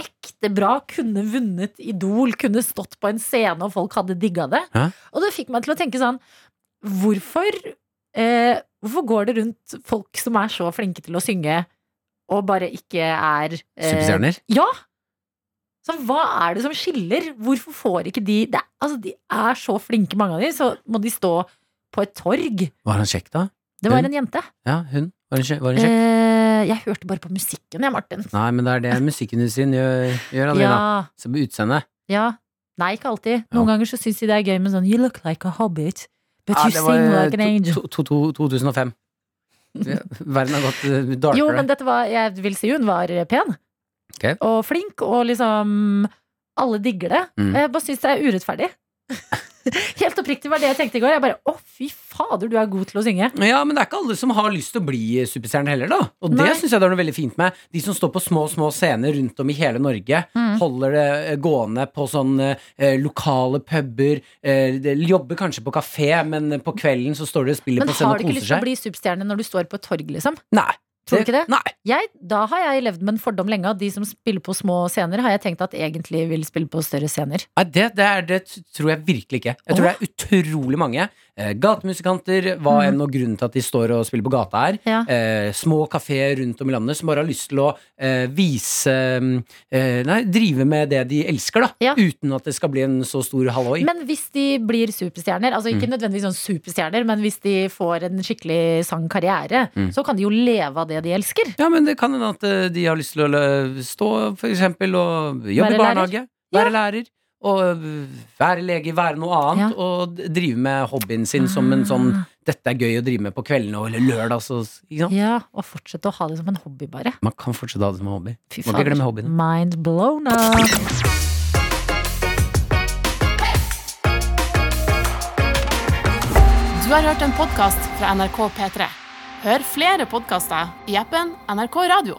S2: ekte bra. Kunne vunnet Idol, kunne stått på en scene, og folk hadde digga det.
S3: Hæ?
S2: Og det fikk meg til å tenke sånn Hvorfor eh, Hvorfor går det rundt folk som er så flinke til å synge, og bare ikke er eh,
S3: Superstjerner?
S2: Ja! Så hva er det som skiller? Hvorfor får ikke de det, Altså, de er så flinke, mange av de, så må de stå på et torg.
S3: Var han kjekk, da?
S2: Det var
S3: Hun?
S2: en jente.
S3: Ja, hun. Var hun kjekk? Var hun kjekk?
S2: Eh, jeg hørte bare på musikken, jeg, Martin.
S3: Nei, men det er det musikkindustrien gjør, gjør Adelina.
S2: Ja,
S3: Se på utseendet.
S2: ja. Nei, ikke alltid. Noen ganger så syns de det er gøy med sånn You look like a hobbit, but
S3: Ja,
S2: you sing like an angel.
S3: to- to- to- 2005. Verden har gått eh, darkere.
S2: Jo, men dette var Jeg vil si hun var pen.
S3: Okay.
S2: Og flink, og liksom Alle digger det.
S3: Mm.
S2: Jeg bare syns det er urettferdig. Helt oppriktig var det jeg tenkte i går. Jeg bare Å, fy fader, du er god til å synge.
S3: Ja, men det er ikke alle som har lyst til å bli superstjerne heller, da. Og det
S2: Nei.
S3: syns jeg det er noe veldig fint med. De som står på små, små scener rundt om i hele Norge,
S2: Mm.
S3: holder det eh, gående på sånne eh, lokale puber, eh, jobber kanskje på kafé, men på kvelden så står de og spiller
S2: Men
S3: på scenen og koser seg.
S2: Men har du ikke lyst til å bli superstjerne når du står på et torg, liksom?
S3: Nei.
S2: Tror du ikke det?
S3: Nei.
S2: Jeg, da har jeg levd med en fordom lenge at de som spiller på små scener, har jeg tenkt at egentlig vil spille på større scener.
S3: Nei, det, det, er, det tror jeg virkelig ikke. Jeg tror det er utrolig mange eh, gatemusikanter, hva enn og grunnen til at de står og spiller på gata her.
S2: Ja.
S3: Eh, små kafeer rundt om i landet som bare har lyst til å eh, vise eh, Nei, drive med det de elsker, da.
S2: Ja.
S3: Uten at det skal bli en så stor halloi.
S2: Men hvis de blir superstjerner, altså ikke
S3: Mm.
S2: nødvendigvis sånn superstjerner, men hvis de får en skikkelig sangkarriere,
S3: Mm.
S2: så kan de jo leve av det de elsker.
S3: Ja, men det kan hende at eh, de har lyst til å stå for eksempel og jobbe i barnehage, være lærer. Og være lege, være noe annet, og drive med hobbyen sin som en sånn
S2: Ah.
S3: 'dette er gøy å drive med på kveldene' og- eller lørdag. Så, ikke sant?
S2: Ja, og fortsette å ha det som en hobby, bare.
S3: Man kan fortsette å ha det som en hobby.
S2: Fy
S3: Må ikke glemme hobbyen.
S2: Mind blown up.
S12: Du har hørt en podkast fra NRK P3. Hør flere podkaster i appen NRK Radio.